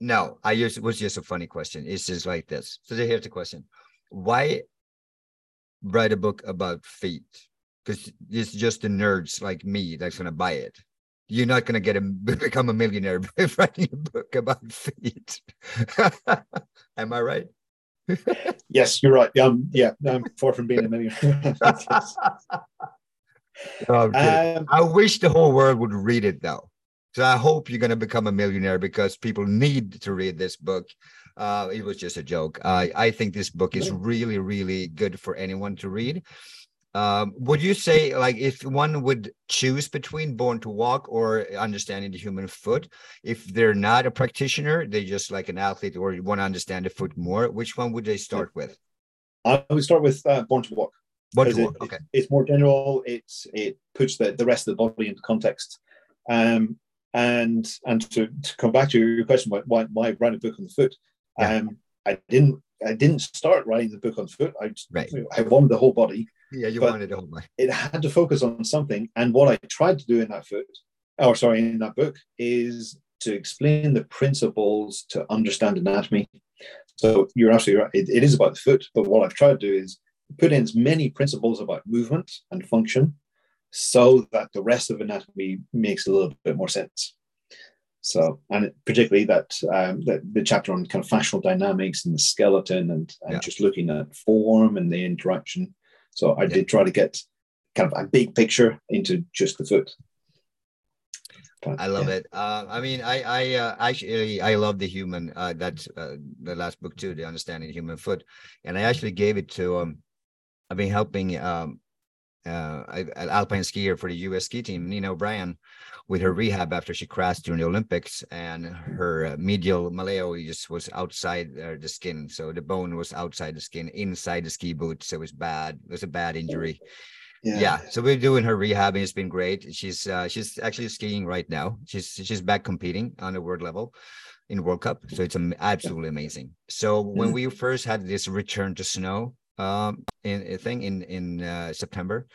no, I used it was just a funny question. It's just like this. So here's the question: Why write a book about feet? because it's just the nerds like me that's going to buy it. You're not going to get a become a millionaire by writing a book about feet. Am I right? Yes, you're right. Um, yeah, I'm far from being a millionaire. oh, um, I wish the whole world would read it though. So I hope you're going to become a millionaire because people need to read this book. Uh, it was just a joke. I think this book is really, really good for anyone to read. Um, would you say, like, if one would choose between Born to Walk or Understanding the Human Foot, if they're not a practitioner, they just like an athlete or you want to understand the foot more, which one would they start with? I would start with uh, Born to Walk. Born to Walk. It, okay. It's more general. It's it puts the, the rest of the body into context. Um, and and to, to come back to your question, why why write a book on the foot? Yeah. Um, I didn't I didn't start writing the book on foot. I right. I wanted the whole body yeah, you but wanted to hold my. It had to focus on something, and what I tried to do in that foot, or sorry, in that book, is to explain the principles to understand anatomy. So you're absolutely right. It, it is about the foot, but what I've tried to do is put in as many principles about movement and function, so that the rest of anatomy makes a little bit more sense. So, and particularly that, um, that the chapter on kind of fascial dynamics and the skeleton and, and yeah. just looking at form and the interaction so I did try to get kind of a big picture into just the foot. But, I love yeah. it. Uh, I mean, I I uh, actually I love the human. Uh, that's uh, the last book too, the understanding human foot, and I actually gave it to. Um, I've been helping um, uh, an alpine skier for the U.S. ski team, Nina O'Brien, with her rehab after she crashed during the Olympics, and her uh, medial maleo just was outside uh, the skin, so the bone was outside the skin, inside the ski boot, so it was bad. It was a bad injury. Yeah. yeah. so we're doing her rehab, and it's been great. She's uh, she's actually skiing right now. She's she's back competing on the world level in World Cup, so it's absolutely amazing. So when we first had this return to snow um, in a thing in in uh, September,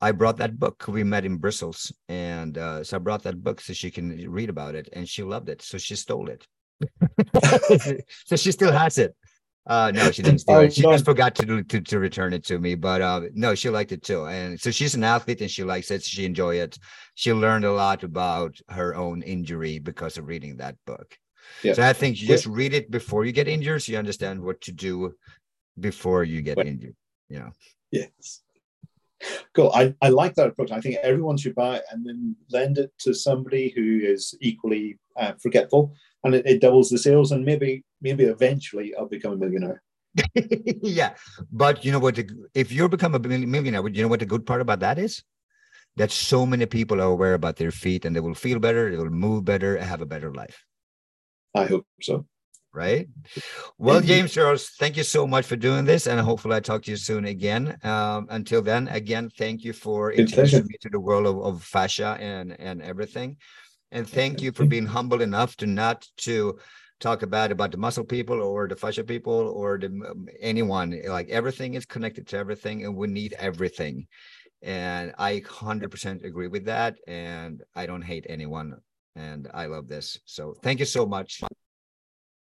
I brought that book. We met in Brussels, and uh, so I brought that book so she can read about it, and she loved it. So she stole it. so she still has it. Uh, no, she didn't steal it. She just forgot to, to to return it to me. But uh, no, she liked it too. And so she's an athlete, and she likes it. She enjoy it. She learned a lot about her own injury because of reading that book. Yeah. So I think you just read it before you get injured, so you understand what to do before you get injured. Yeah. Yes. Cool. I, I like that approach. I think everyone should buy it and then lend it to somebody who is equally uh, forgetful, and it, it, doubles the sales. And maybe maybe eventually I'll become a millionaire. yeah, but you know what? The, if you become a millionaire, you know what the good part about that is? That so many people are aware about their feet, and they will feel better, they will move better, and have a better life. I hope so. Right? Well, James Earls, thank you so much for doing this, and hopefully I talk to you soon again. Um, until then, again, thank you for introducing me to the world of, of fascia and and everything, and thank you for being humble enough to not to talk about about the muscle people or the fascia people or the um, anyone. Like everything is connected to everything, and we need everything. And I 100% agree with that. And I don't hate anyone. And I love this. So thank you so much.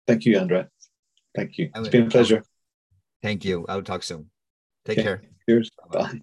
Thank you, Andre. Thank you. It's been a pleasure. Thank you. I'll talk soon. Take okay. care. Cheers. Bye.